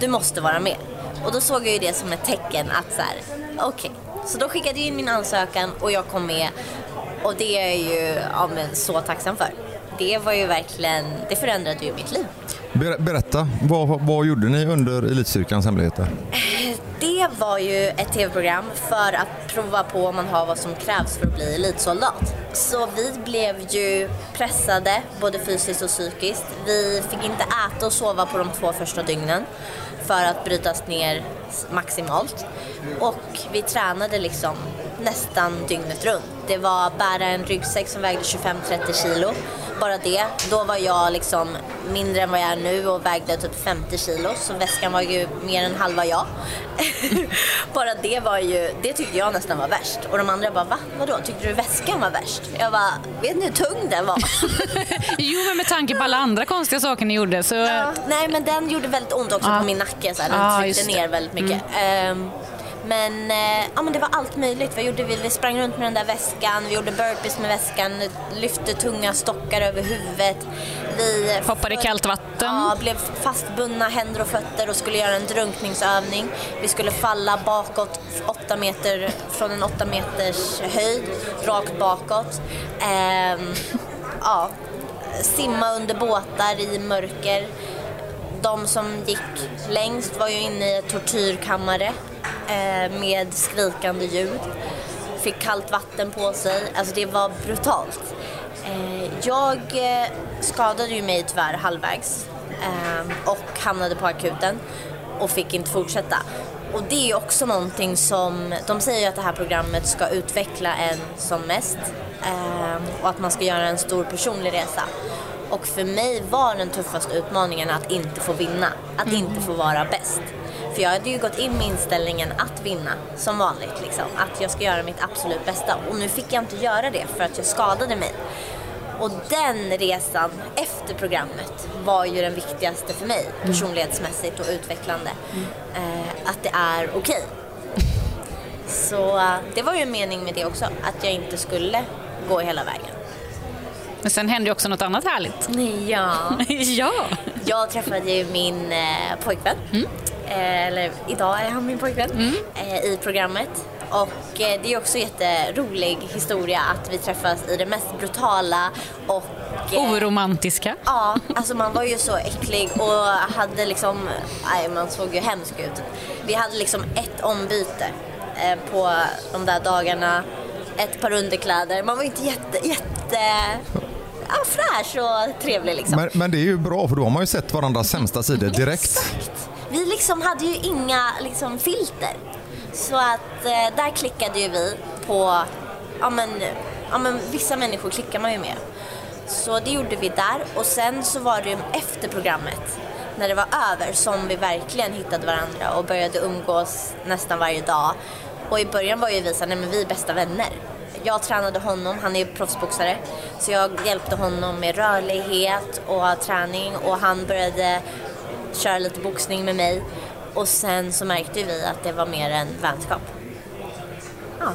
Du måste vara med. Och då såg jag ju det som ett tecken att så här, okej. Så då skickade jag in min ansökan och jag kom med. Och det är jag ju ja, men, så tacksam för. Det var ju verkligen, det förändrade ju mitt liv. Ber- Berätta, vad, vad gjorde ni under Elitstyrkans hemligheter? Det var ju ett tv-program för att prova på om man har vad som krävs för att bli elitsoldat. Så vi blev ju pressade, både fysiskt och psykiskt. Vi fick inte äta och sova på de två första dygnen för att brytas ner maximalt. Och vi tränade liksom nästan dygnet runt. Det var bära en ryggsäck som vägde 25-30 kilo. Bara det. Då var jag liksom mindre än vad jag är nu och vägde typ 50 kilo. Så väskan var ju mer än halva jag. Bara det var ju, det tyckte jag nästan var värst. Och de andra bara, va? Vadå? Tyckte du väskan var värst? Jag bara, vet ni hur tung den var? Jo, men med tanke på alla andra konstiga saker ni gjorde så... Ja, nej men den gjorde väldigt ont också Ja. på min nacke. Så här. Den tryckte. Mm. ner väldigt mycket. Ehm, men, eh, ja, men det var allt möjligt. Vad gjorde vi? Vi sprang runt med den där väskan, vi gjorde burpees med väskan, lyfte tunga stockar över huvudet. Vi Hoppade i kallt vatten. Ja, blev fastbundna händer och fötter och skulle göra en drunkningsövning. Vi skulle falla bakåt åtta meter, från en åtta meters höjd, rakt bakåt. Ehm, ja, simma under båtar i mörker. De som gick längst var ju inne i ett tortyrkammare eh, med skrikande ljud. Fick kallt vatten på sig. Alltså det var brutalt. Eh, jag eh, skadade ju mig tyvärr halvvägs och hamnade på akuten och fick inte fortsätta. Och det är ju också någonting som, de säger ju att det här programmet ska utveckla en som mest och att man ska göra en stor personlig resa. Och för mig var den tuffaste utmaningen att inte få vinna, att inte få vara bäst. För jag hade ju gått in med inställningen att vinna, som vanligt. Liksom. Att jag ska göra mitt absolut bästa. Och nu fick jag inte göra det för att jag skadade mig. Och den resan efter programmet var ju den viktigaste för mig, personlighetsmässigt och utvecklande. Eh, att det är okej. Så eh, det var ju en mening med det också, att jag inte skulle gå hela vägen. Men sen hände ju också något annat härligt. Ja. ja. Jag träffade ju min eh, pojkvän, eh, eller idag är han min pojkvän, eh, i programmet. Och eh, det är också en jätterolig historia att vi träffas i det mest brutala och eh, Oromantiska. Ja, alltså man var ju så äcklig och hade liksom, nej man såg ju hemsk ut. Vi hade liksom ett ombyte eh, på de där dagarna, ett par underkläder. Man var inte jätte, jätte ja, fräsch och trevlig liksom. Men, men det är ju bra för då har man ju sett varandras sämsta sidor direkt. Exakt. Vi liksom hade ju inga liksom, filter. Så att eh, där klickade ju vi på, ja men, ja men vissa människor klickar man ju med. Så det gjorde vi där och sen så var det ju efter programmet, när det var över, som vi verkligen hittade varandra och började umgås nästan varje dag. Och i början var ju vi såhär, nej men vi är bästa vänner. Jag tränade honom, han är proffsboxare, så jag hjälpte honom med rörlighet och träning och han började köra lite boxning med mig. Och sen så märkte vi att det var mer en vänskap. Ja,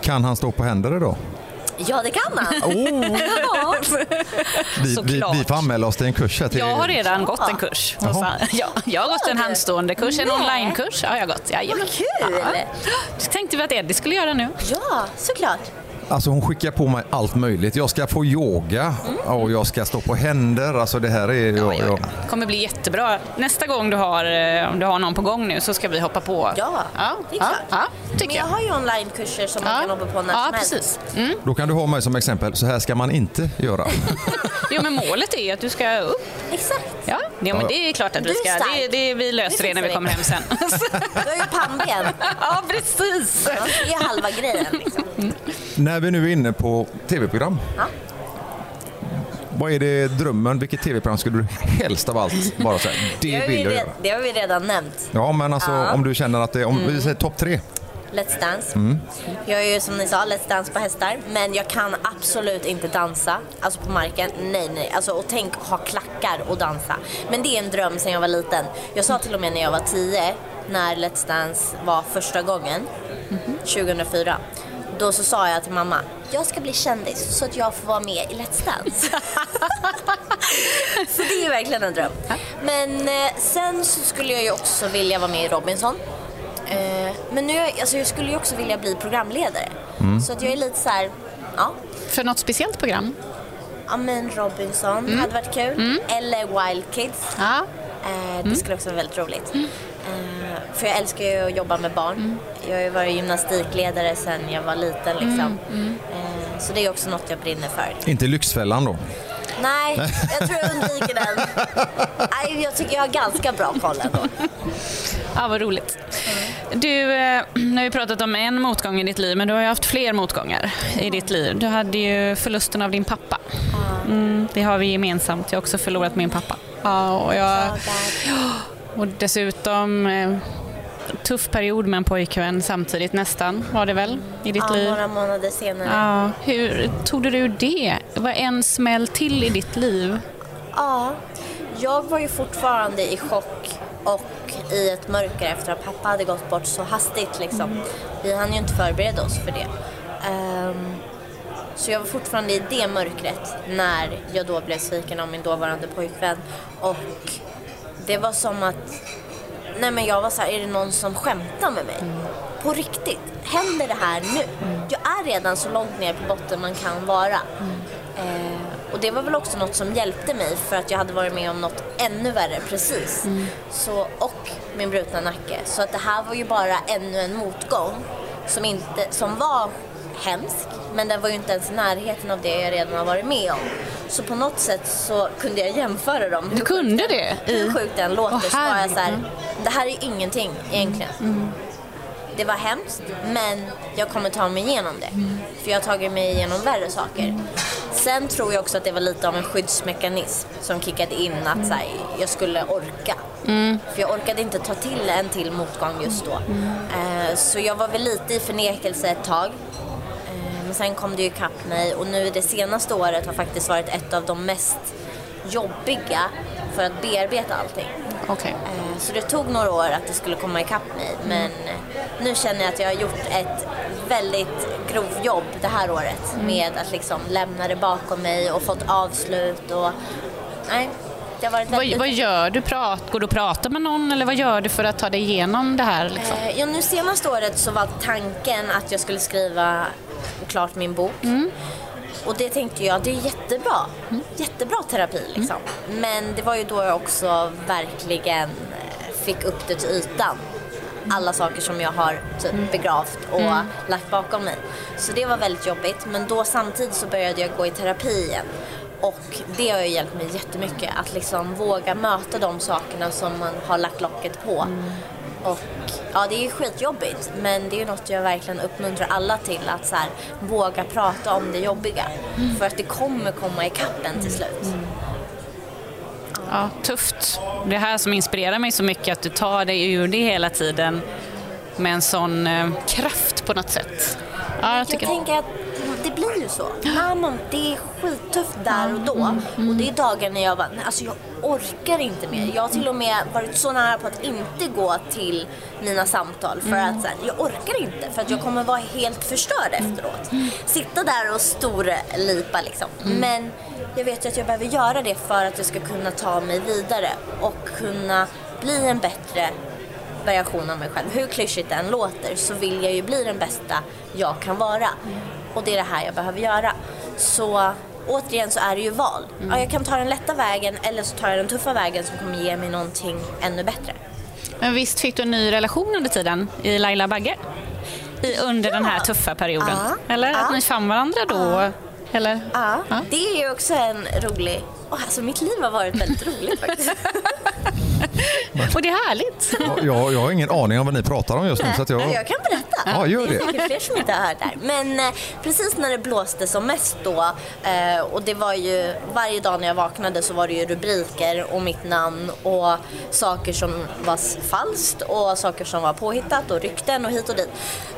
Kan han stå på händer idag? ja det kan han! Oh, Ja. vi, vi, Såklart. vi får anmäla oss till en kurs här till... Jag har redan gått en kurs. Ja, jag har gått en handstående kurs, en onlinekurs. Ja, jag har gått. Jajamän. Vad kul! Ja. Så tänkte vi att Eddie skulle göra nu. Ja, såklart. Alltså hon skickar på mig allt möjligt. Jag ska få yoga och jag ska stå på händer. Alltså det här är... Ja, ja. Det kommer bli jättebra. Nästa gång du har, eh, om du har någon på gång nu så ska vi hoppa på. Ja, det är klart. Ja, Men jag jag. har ju onlinekurser som man kan hoppa på när ja, som helst. precis. Mm. Då kan du ha mig som exempel. Så här ska man inte göra. Jo, men målet är att du ska upp. Exakt. Ja, ja men det är klart att Du vi ska. Det, det, vi löser Det det när vi kommer hem sen. Du har ju pannben. ja, precis. Ja, Det är halva grejen. Liksom. När vi nu är inne på tv-program. Ja. Vad är det drömmen? Vilket tv-program skulle du helst av allt bara säga? Det vill vi jag göra. det har vi redan nämnt. Ja, men alltså Ja. om du känner att det om vi säger topp tre. Let's Dance. Jag är ju som ni sa Let's Dance på hästar. Men jag kan absolut inte dansa. Alltså på marken. Nej, nej. Alltså, och tänk ha klackar och dansa. Men det är en dröm sedan jag var liten. Jag sa till och med när jag var 10, när Let's Dance var första gången, 2004. Då så sa jag till mamma, jag ska bli kändis så att jag får vara med i Let's Dance. så det är verkligen en dröm. Men eh, sen så skulle jag ju också vilja vara med i Robinson. Eh, men nu, alltså jag skulle ju också vilja bli programledare. Så att jag är lite så här, ja, För något speciellt program? ja men Robinson hade varit kul. Eller Wild Kids. Ja. Eh, det skulle också vara väldigt roligt. Eh, för jag älskar ju att jobba med barn. Jag har ju varit gymnastikledare sedan jag var liten liksom. Eh, så det är också något jag brinner för. Inte Lyxfällan då? Nej, jag tror jag undviker den. Nej, jag tycker jag har ganska bra koll ändå. Ja, vad roligt. Du, eh, nu har vi pratat om en motgång i ditt liv, men du har ju haft fler motgångar i ditt liv. Du hade ju förlusten av din pappa. Mm, det har vi gemensamt. Jag har också förlorat min pappa. Ja, och, jag, och dessutom eh, tuff period med en pojkvän samtidigt nästan, var det väl, i ditt Ja, liv? några månader senare. Ja, hur tog du ur det? Var en smäll till i ditt liv. Ja, jag var ju fortfarande i chock och i ett mörker efter att pappa hade gått bort så hastigt. Liksom. Vi hann ju inte förbereda oss för det. Ehm, så jag var fortfarande i det mörkret när jag då blev sviken av min dåvarande pojkvän. Och det var som att, nej men jag var så här, är det någon som skämtar med mig? På riktigt, händer det här nu? Jag är redan så långt ner på botten man kan vara. Eh, och det var väl också något som hjälpte mig för att jag hade varit med om något ännu värre precis. Så, och min brutna nacke. Så att det här var ju bara ännu en motgång som, inte, som var hemsk. Men den var ju inte ens i närheten av det jag redan har varit med om. Så på något sätt så kunde jag jämföra dem. Du kunde det? Hur sjukt den låter Åh, så var jag så här, det här är ingenting egentligen. Det var hemskt, men jag kommer ta mig igenom det. För jag har tagit mig igenom värre saker. Sen tror jag också att det var lite av en skyddsmekanism som kickade in att så här, jag skulle orka. För jag orkade inte ta till en till motgång just då. Eh, så jag var väl lite i förnekelse ett tag. Men sen kom det ju ikapp mig och nu det senaste året har faktiskt varit ett av de mest jobbiga för att bearbeta allting. Okej. Eh, Så det tog några år att det skulle komma ikapp mig men eh, nu känner jag att jag har gjort ett väldigt grovt jobb det här året med att liksom lämna det bakom mig och fått avslut och nej, det har varit Vad, väldigt... vad gör du? Prat, går du och pratar med någon eller vad gör du för att ta dig igenom det här? Liksom? Eh, Ja, nu senaste året så var tanken att jag skulle skriva klart min bok. Och det tänkte jag, det är jättebra. Jättebra terapi liksom. Men det var ju då jag också verkligen eh, fick upp det till ytan. Alla saker som jag har typ begravt och lagt bakom mig. Så det var väldigt jobbigt. Men då samtidigt så började jag gå i terapi igen. Och det har ju hjälpt mig jättemycket att liksom våga möta de sakerna som man har lagt locket på. Och ja, det är skitjobbigt men det är något jag verkligen uppmuntrar alla till att så här, våga prata om det jobbiga. För att det kommer komma ikapp en till slut. Ja, tufft. Det här som inspirerar mig så mycket, att du tar dig ur det hela tiden med en sån eh, kraft på något sätt. Ja, jag Jag tycker... tänker att det blir ju så. Nej, det är skittufft där och då. Och det är dagar när jag bara, "Nej, alltså jag orkar inte mer. Jag har till och med varit så nära på att inte gå till mina samtal för att så här, jag orkar inte för att jag kommer vara helt förstörd efteråt. Sitta där och storlipa liksom. Men jag vet ju att jag behöver göra det för att jag ska kunna ta mig vidare och kunna bli en bättre version av mig själv. Hur klyschigt det än låter så vill jag ju bli den bästa jag kan vara. Och det är det här jag behöver göra. Så återigen så är det ju val. Ja, jag kan ta den lätta vägen eller så tar jag den tuffa vägen som kommer ge mig någonting ännu bättre. Men visst fick du en ny relation under tiden i Laila Bagge? I, under den här tuffa perioden? Ja. Eller att Ja. ni fann varandra då? Eller? Ja, Ja. det är ju också en rolig... Oh, alltså mitt liv har varit väldigt roligt faktiskt. Och det är härligt. Ja, Jag, jag har ingen aning om vad ni pratar om just nu. Så att jag, jag kan berätta. Ja, gör det är det. säkert fler som inte har hört det här. Men eh, precis när det blåste som mest då eh, och det var ju varje dag när jag vaknade så var det ju rubriker och mitt namn och saker som var falskt och saker som var påhittat och rykten och hit och dit.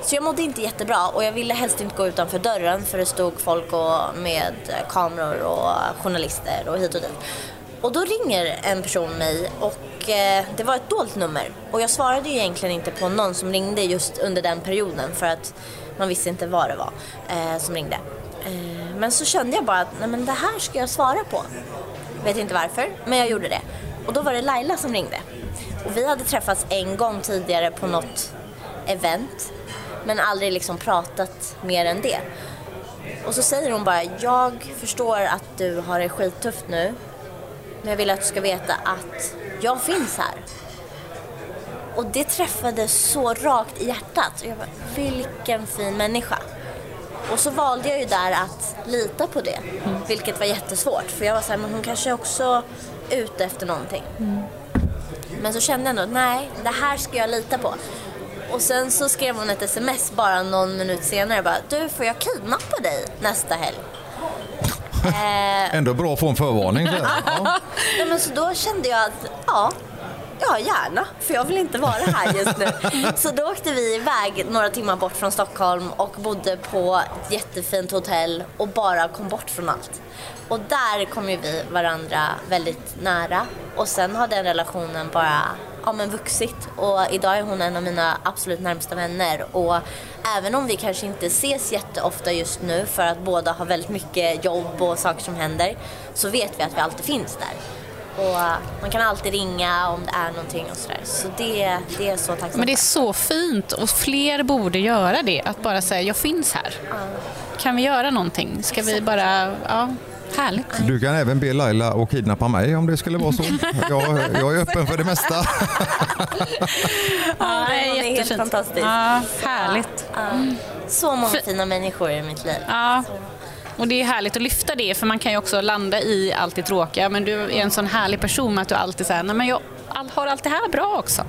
Så jag mådde inte jättebra och jag ville helst inte gå utanför dörren för det stod folk och, med kameror och journalister och hit och dit. Och då ringer en person mig och eh, det var ett dolt nummer. Och jag svarade ju egentligen inte på någon som ringde just under den perioden för att man visste inte vad det var eh, som ringde. Eh, men så kände jag bara att nej, men det här ska jag svara på. Vet inte varför, men jag gjorde det. Och då var det Laila som ringde. Och vi hade träffats en gång tidigare på något event men aldrig liksom pratat mer än det. Och så säger hon bara, jag förstår att du har det skittufft nu men jag vill att du ska veta att jag finns här. Och det träffade så rakt i hjärtat. Och jag bara, vilken fin människa. Och så valde jag ju där att lita på det. Vilket var jättesvårt. För jag var såhär, men hon kanske också är ute efter någonting. Men så kände jag ändå, nej, det här ska jag lita på. Och sen så skrev hon ett sms bara någon minut senare. Bara, du, får jag kidnappa dig nästa helg? Eh, ändå bra att få en förvarning. Så här. Ja. Nej, men så då kände jag att ja, ja gärna, för jag vill inte vara här just nu. Så då åkte vi iväg några timmar bort från Stockholm och bodde på ett jättefint hotell och bara kom bort från allt. Och där kom ju vi varandra väldigt nära och sen har den relationen bara ja, men vuxit och idag är hon en av mina absolut närmsta vänner och även om vi kanske inte ses jätteofta just nu för att båda har väldigt mycket jobb och saker som händer så vet vi att vi alltid finns där. Och man kan alltid ringa om det är någonting och sådär. Så det, det är så tacksamt. Men det är så fint och fler borde göra det. Att bara säga, jag finns här. Kan vi göra någonting? Ska vi bara... Ja, härligt. Du kan även be Laila att kidnappa mig om det skulle vara så. Jag, jag är öppen för det mesta. Ja, det är helt fantastiskt. Ja, härligt. Ja. Så många fina människor i mitt liv. Ja. Och det är härligt att lyfta det, för man kan ju också landa i allt det tråkiga. Men du är en sån härlig person med att du alltid säger, nej men jag all- har allt det här bra också.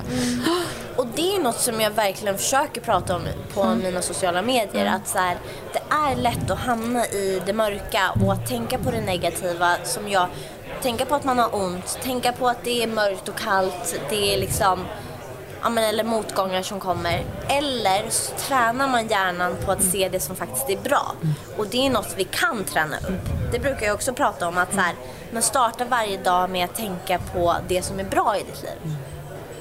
Och det är något som jag verkligen försöker prata om på mina sociala medier. Att så här, det är lätt att hamna i det mörka och att tänka på det negativa som jag... Tänka på att man har ont, tänka på att det är mörkt och kallt, det är liksom... Men, eller motgångar som kommer. Eller så tränar man hjärnan på att se det som faktiskt är bra. Och det är något vi kan träna upp. Det brukar jag också prata om att så här, men starta varje dag med att tänka på det som är bra i ditt liv.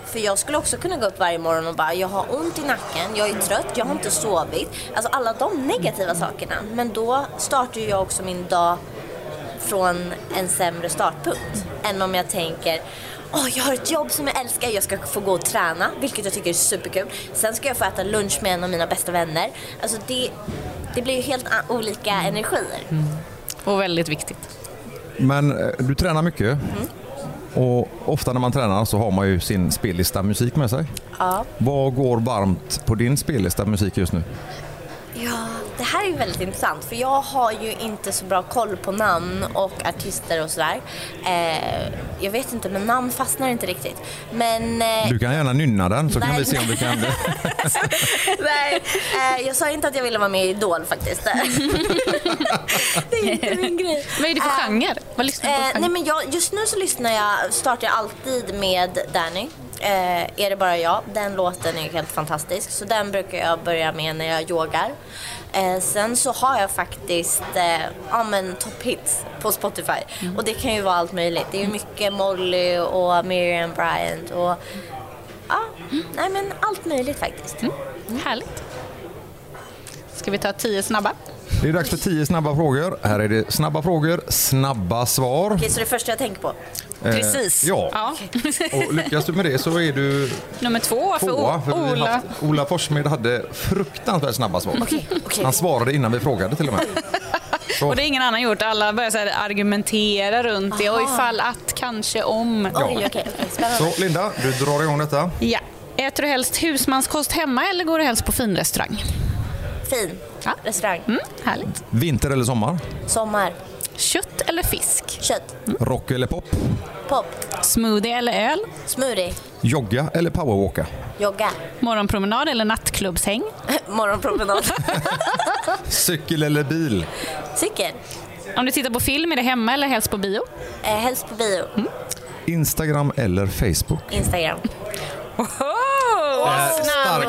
För jag skulle också kunna gå upp varje morgon och bara, jag har ont i nacken, jag är trött, jag har inte sovit. Alltså alla de negativa sakerna. Men då startar ju jag också min dag från en sämre startpunkt. Än om jag tänker, åh jag har ett jobb som jag älskar, jag ska få gå och träna, vilket jag tycker är superkul. Sen ska jag få äta lunch med en av mina bästa vänner. Alltså det, det blir ju helt olika energier. Och väldigt viktigt. Men eh, du tränar mycket. Och ofta när man tränar så har man ju sin spellista musik med sig. Ja. Vad går varmt på din spellista musik just nu? Ja, det här är väldigt intressant för jag har ju inte så bra koll på namn och artister och sådär. Eh, jag vet inte, men namn fastnar inte riktigt. Men... Eh, Du kan gärna nynna den så kan Nej. vi se om du kan det. nej, eh, jag sa inte att jag ville vara med i Idol faktiskt. det är inte min grej. Vad är det för Eh, genre? Vad lyssnar du på Eh, för nej genre? men jag, just nu så lyssnar jag, startar jag alltid med Danny. Eh, är det bara jag? Den låten är helt fantastisk. Så den brukar jag börja med när jag yogar. Eh, sen så har jag faktiskt eh, ja, men top hits på Spotify. Och det kan ju vara allt möjligt. Det är ju mycket Molly och Miriam Bryant och ja, nej men allt möjligt faktiskt. Härligt. Ska vi ta tio snabba? Det är dags för 10 snabba frågor. Här är det snabba frågor, snabba svar. Okej, så det första jag tänker på. Precis. Eh, ja. Och lyckas du med det så är du Nummer två för tvåa. För Ola. haft, Ola Forssmed hade fruktansvärt snabba svar. Okej, okej. Han svarade innan vi frågade till och med. Så, Och det har ingen annan gjort. Alla börjar så här argumentera runt det. Och ifall att, kanske om. Ja. Oj, okej, okej. Spännande. så Linda, du drar igång detta. Ja. Äter du helst husmanskost hemma eller går du helst på finrestaurang? Fin. Ja. Restaurang. Mm, härligt. Vinter eller sommar? Sommar. Kött eller fisk? Kött. Rock eller pop? Pop. Smoothie eller öl? Smoothie. Jogga eller powerwalka? Jogga. Morgonpromenad eller nattklubbshäng? Morgonpromenad. Cykel eller bil? Cykel. Om du tittar på film, är det hemma eller helst på bio? Eh, helst på bio. Instagram eller Facebook? Instagram. Oh, Stark.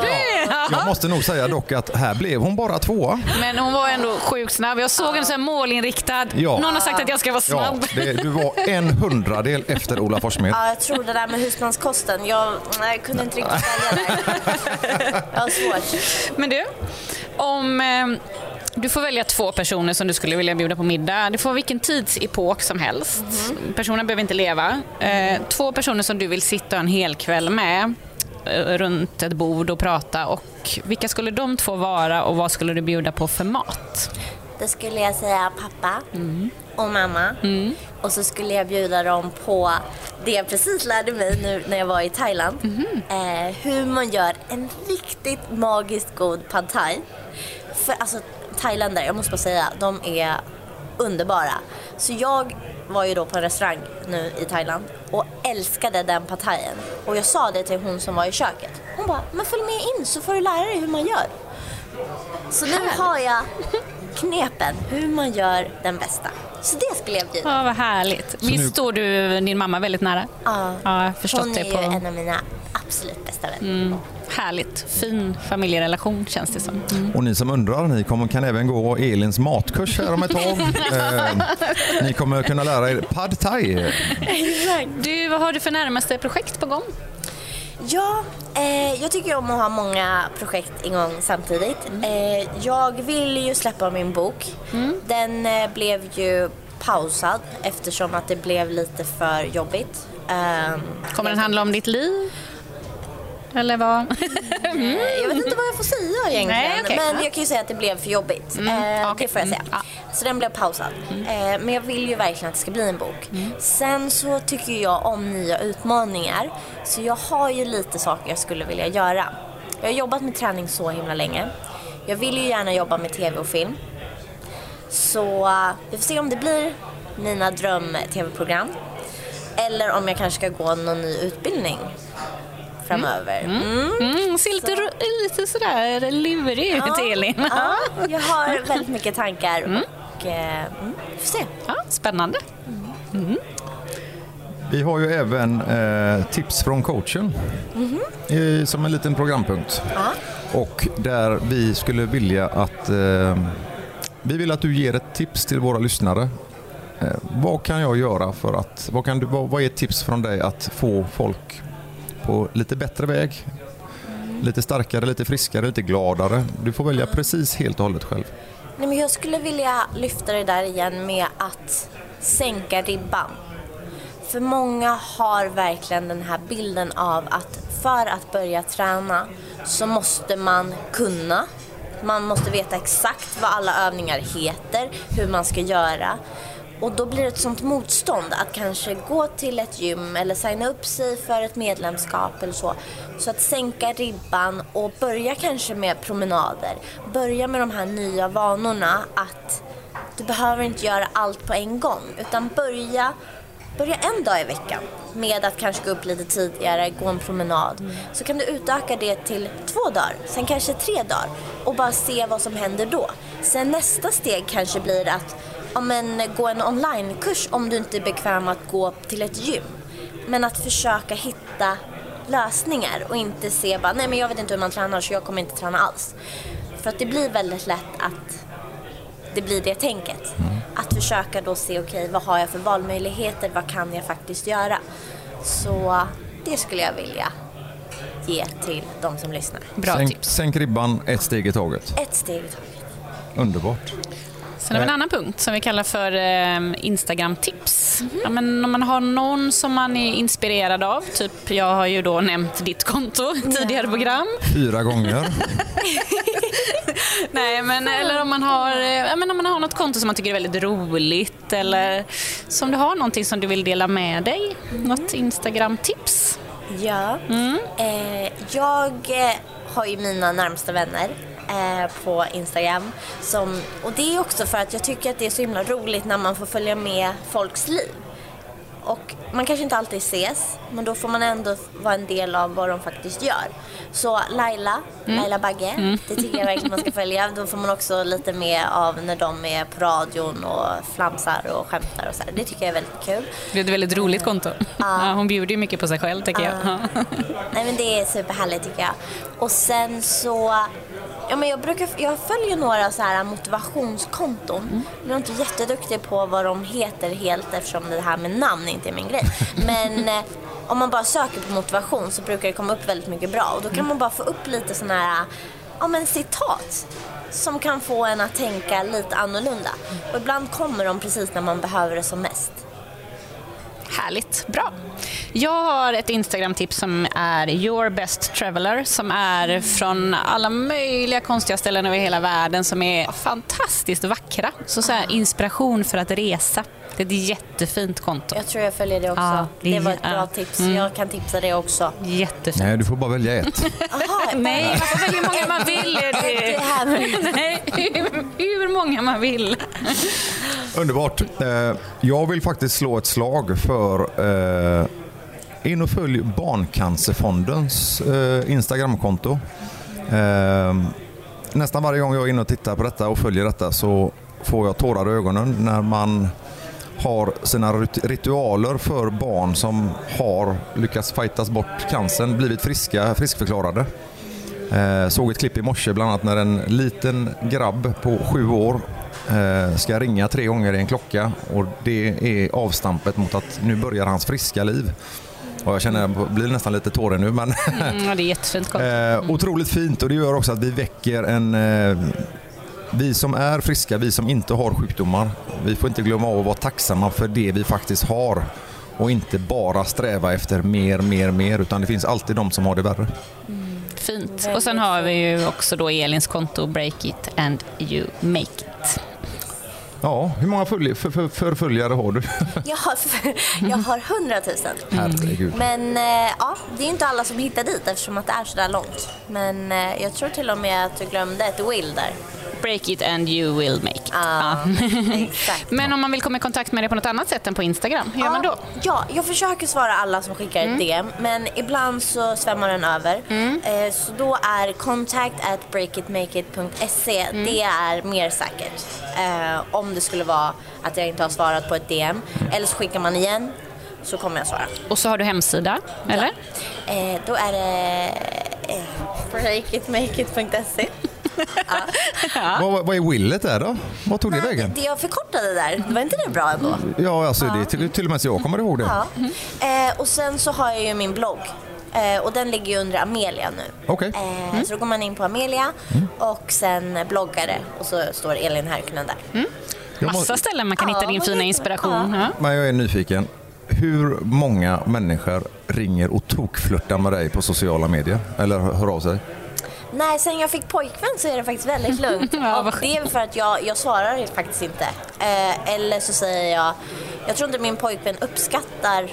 Jag måste nog säga dock att här blev hon bara tvåa. Men hon var ändå sjukt snabb. Jag såg henne så här målinriktad. Ja. Någon har sagt att jag ska vara Ja, snabb. det, du var en hundradel efter Ola Forssmed. Ja, jag tror det där med husmanskosten. Jag, nej, jag kunde inte riktigt välja där. Jag har svårt. Men du, om eh, du får välja två personer som du skulle vilja bjuda på middag. Det får vilken tidsepok som helst. Personen behöver inte leva. Eh, två personer som du vill sitta en hel kväll med runt ett bord och prata. Och vilka skulle de två vara och vad skulle du bjuda på för mat? Då skulle jag säga pappa och mamma. Och så skulle jag bjuda dem på det jag precis lärde mig nu när jag var i Thailand. Eh, hur man gör en riktigt magiskt god pad thai. För alltså thailändare, jag måste bara säga, de är underbara. Så jag var ju då på en restaurang nu i Thailand och älskade den pad thaien. Och jag sa det till hon som var i köket. Hon bara, men följ med in så får du lära dig hur man gör. Så nu har jag knepen hur man gör den bästa. Så det skulle jag bjuda. Ja, vad härligt. Visst nu- står du din mamma väldigt nära? Ja. Ja, förstått Hon är det ju på... en av mina absolut bästa vänner. Härligt. Fin familjerelation känns det som. Mm. Och ni som undrar, ni kommer, kan även gå Elins matkurs här om ett tag. Eh, ni kommer kunna lära er pad thai. Du, vad har du för närmaste projekt på gång? Ja, eh, jag tycker om att ha många projekt igång samtidigt. Eh, jag vill ju släppa min bok. Den eh, blev ju pausad eftersom att det blev lite för jobbigt. Ehm, Kommer den handla om ditt liv? Eller vad? Eh, Jag vet inte vad jag får säga egentligen. Nej, okej. Men Ja. jag kan ju säga att det blev för jobbigt. Eh, okej. Det får jag säga. Mm, ja. Så den blev pausad. Eh, men jag vill ju verkligen att det ska bli en bok. Sen så tycker jag om nya utmaningar. Så jag har ju lite saker jag skulle vilja göra. Jag har jobbat med träning så himla länge. Jag vill ju gärna jobba med tv och film. Så eh, vi får se om det blir mina dröm-tv-program. Eller om jag kanske ska gå någon ny utbildning framöver. Mm. Mm, ser lite, ro- lite sådär lurig ut, Elin. Ja, jag har väldigt mycket tankar och eh, mm, vi får se. Ja, spännande. Vi har ju även eh, tips från coachen eh, som en liten programpunkt. Ja. Och där vi skulle vilja att eh, vi vill att du ger ett tips till våra lyssnare. Eh, vad kan jag göra för att, vad, kan du, vad, vad är ett tips från dig att få folk på lite bättre väg? Lite starkare, lite friskare, lite gladare. Du får välja precis helt och hållet själv. Nej, men jag skulle vilja lyfta det där igen med att sänka ribban. För många har verkligen den här bilden av att för att börja träna så måste man kunna. Man måste veta exakt vad alla övningar heter, hur man ska göra. Och då blir det ett sånt motstånd att kanske gå till ett gym eller signa upp sig för ett medlemskap eller så. Så att sänka ribban och börja kanske med promenader. Börja med de här nya vanorna att du behöver inte göra allt på en gång utan börja Börja en dag i veckan med att kanske gå upp lite tidigare, gå en promenad. Så kan du utöka det till två dagar, sen kanske tre dagar och bara se vad som händer då. Sen nästa steg kanske blir att ja, men, gå en onlinekurs om du inte är bekväm att gå till ett gym. Men att försöka hitta lösningar och inte se bara nej men jag vet inte hur man tränar så jag kommer inte träna alls. För att det blir väldigt lätt att det blir det tänket. Att försöka då se, okej vad har jag för valmöjligheter, vad kan jag faktiskt göra? Så det skulle jag vilja ge till de som lyssnar. Bra Sänk, tips. sänk ribban ett steg i taget. Ett steg i taget. Underbart. Sen har vi en annan punkt som vi kallar för eh, Instagram-tips. Ja, men om man har någon som man är inspirerad av, typ jag har ju då nämnt ditt konto i tidigare program. Fyra gånger. Nej, men, eller om man, har, eh, ja, men om man har något konto som man tycker är väldigt roligt eller som du har någonting som du vill dela med dig. Något Instagram-tips? Ja. Eh, jag eh, har ju mina närmsta vänner eh, på Instagram. Som, och det är också för att jag tycker att det är så himla roligt när man får följa med folks liv. Och man kanske inte alltid ses, men då får man ändå vara en del av vad de faktiskt gör. Så Laila, Laila Bagge, det tycker jag verkligen man ska följa. Då får man också lite med av när de är på radion och flamsar och skämtar och så här. Det tycker jag är väldigt kul. Det är ett väldigt roligt konto. Ja, hon bjuder ju mycket på sig själv, tycker jag. Nej men det är superhärligt tycker jag. Och sen så, ja men jag brukar, jag följer några så här motivationskonton. Men jag är inte jätteduktig på vad de heter helt eftersom det här med namn inte är min grej. Men eh, om man bara söker på motivation så brukar det komma upp väldigt mycket bra och då kan man bara få upp lite sådana här, ja men citat som kan få en att tänka lite annorlunda. Och ibland kommer de precis när man behöver det som mest. Härligt, bra. Jag har ett Instagram-tips som är Your Best Traveler som är från alla möjliga konstiga ställen över hela världen som är fantastiskt vackra. Så, så här, inspiration för att resa. Det är ett jättefint konto. Jag tror jag följer det också. Ja, det det, är- var ett bra tips. Mm. Jag kan tipsa det också. Jättefint. Nej, du får bara välja ett. Aha, Nej, man får välja hur många man vill. Det är här Nej, hur, hur många man vill. Underbart. Eh, Jag vill faktiskt slå ett slag för eh, in och följ Barncancerfondens eh, Instagramkonto. Nästan varje gång jag är inne och tittar på detta och följer detta så får jag tårar i ögonen när man har sina rit- ritualer för barn som har lyckats fightas bort cancern, blivit friska, friskförklarade. Eh, såg ett klipp i morse bland annat när en liten grabb på sju år eh, ska ringa tre gånger i en klocka och det är avstampet mot att nu börjar hans friska liv. Och jag känner jag blir nästan lite tårig nu men Mm, det är jättefint konto. eh, otroligt fint och det gör också att vi väcker en eh, vi som är friska, vi som inte har sjukdomar, vi får inte glömma av att vara tacksamma för det vi faktiskt har och inte bara sträva efter mer, mer, mer utan det finns alltid de som har det värre. Fint. Och sen har vi ju också då Elins konto Break It and You Make It. Ja, hur många följ- för, för, förföljare har du? Jag har, jag har 100 000. Herregud. Men eh, ja, det är inte alla som hittar dit eftersom att det är så där långt. Men eh, jag tror till och med att du glömde ett will där. Break It and You Will Make It. Exakt. Men om man vill komma i kontakt med dig på något annat sätt än på Instagram, hur gör man då? Ja, jag försöker svara alla som skickar ett DM men ibland så svämmar den över. Eh, så då är contact at breakitmakeit.se det är mer säkert. Eh, om det skulle vara att jag inte har svarat på ett DM. Eller så skickar man igen så kommer jag svara. Och så har du hemsida, eller? Eh, då är det eh, breakitmakeit.se. Vad, vad är willet där då? Vad tog det vägen? Det jag förkortade där, var inte det bra ändå? Ja, alltså det är till, till och med så jag kommer ihåg det. Ja. Eh, och sen så har jag ju min blogg. Eh, och den ligger ju under Amelia nu. Okej. Eh, Så då går man in på Amelia och sen bloggare och så står Elin Härkönen där. Jag Massa ställen man kan Ja, hitta din fina inspiration. Ja. Ja. Men jag är nyfiken. Hur många människor ringer och tokflörtar med dig på sociala medier? Eller hör av sig? Nej, sen jag fick pojkvän så är det faktiskt väldigt lugnt. Ja, vad och det är för att jag, jag svarar faktiskt inte. Eh, eller så säger jag, jag tror inte min pojkvän uppskattar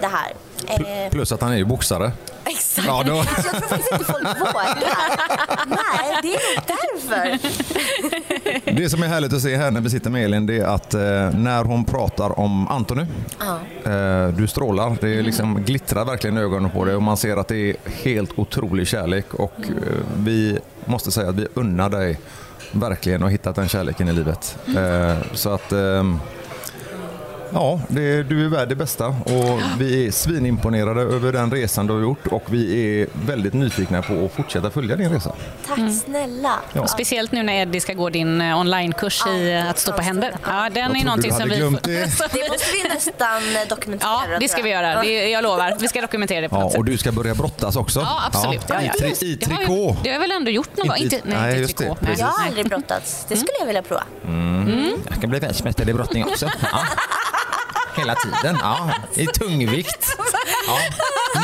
det här. Eh, Plus att han är ju boxare. Exakt. Ja, då- jag tror faktiskt inte folk vågar. Nej, det är nog därför. Det som är härligt att se här när vi sitter med Elin det är att eh, när hon pratar om Antoni, Ja. eh, du strålar. Det är liksom glittrar verkligen i ögonen på dig och man ser att det är helt otrolig kärlek och eh, vi måste säga att vi unnar dig verkligen att ha hittat den kärleken i livet. Eh, så att ehm, Ja, det, du är värd det bästa och vi är svinimponerade över den resan du har gjort och vi är väldigt nyfikna på att fortsätta följa din resa. Tack snälla. Ja. Speciellt nu när Eddie ska gå din eh, onlinekurs i Ja, att stå på händer. Ja, Jag den är någonting som vi... glömt det. Det måste vi nästan eh, dokumentera. Ja, det ska vi göra. Det, jag lovar. Vi ska dokumentera det på Ja, något sätt. och du ska börja brottas också. Ja, absolut. Ja, I, tri, I Det trikå. Det har jag väl ändå gjort någon gång? Inte- Inte, nej, nej, inte i det. trikå. Precis. Jag har aldrig brottats. Det skulle jag vilja prova. Jag kan bli världsmästare i brottning också. Hela tiden. Ja. I tungvikt. Ja.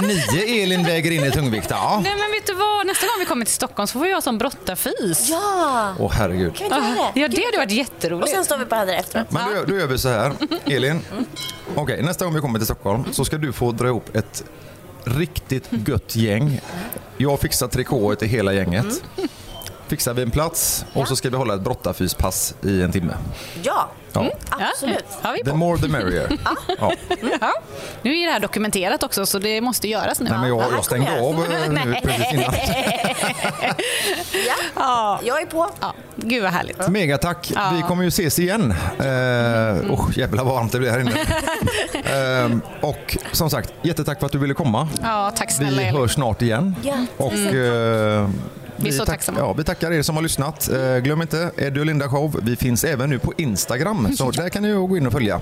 Nio Elin väger in i tungvikt. Ja. Nej, men vet du vad? Nästa gång vi kommer till Stockholm så får vi ha som brottarfys. Ja! Åh herregud. Kan vi inte göra det? Ja, det hade varit Och jätteroligt. sen står vi på händer efteråt. Men då, då gör vi så här. Elin, okej, nästa gång vi kommer till Stockholm så ska du få dra ihop ett riktigt gött gäng. Jag fixar trikåer till hela gänget. Fixar vi en plats och så ska vi hålla ett brottarfyspass i en timme. Ja, Ja. absolut. Ja, The more the merrier. Ja. Ja. Nu är det här dokumenterat också så det måste göras nu. Nej, men jag, jag stängde av eh, nu precis innan. Ja, jag är på. Ja, gud vad härligt. Mega tack. Vi kommer ju ses igen. Eh, oh, jävlar vad varmt det blir här inne. Eh, och som sagt, jättetack för att du ville komma. Ja, tack snälla Vi hörs snart igen. Ja, Och, eh, Vi är så tack- tacksamma. Ja, vi tackar er som har lyssnat. Eh, glöm inte Eddie och Linda Show. Vi finns även nu på Instagram, så där kan ni gå in och följa.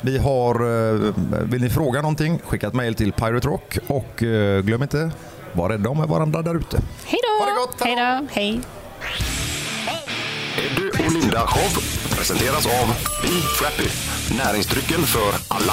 Vi har, eh, vill ni fråga någonting, skicka ett mejl till Pirate Rock och eh, glöm inte, var rädda om varandra där ute. Hej då! Ha det gott, Hej då! Hej! Edu och Linda Show presenteras av Be Frappy. Näringsdrycken för alla.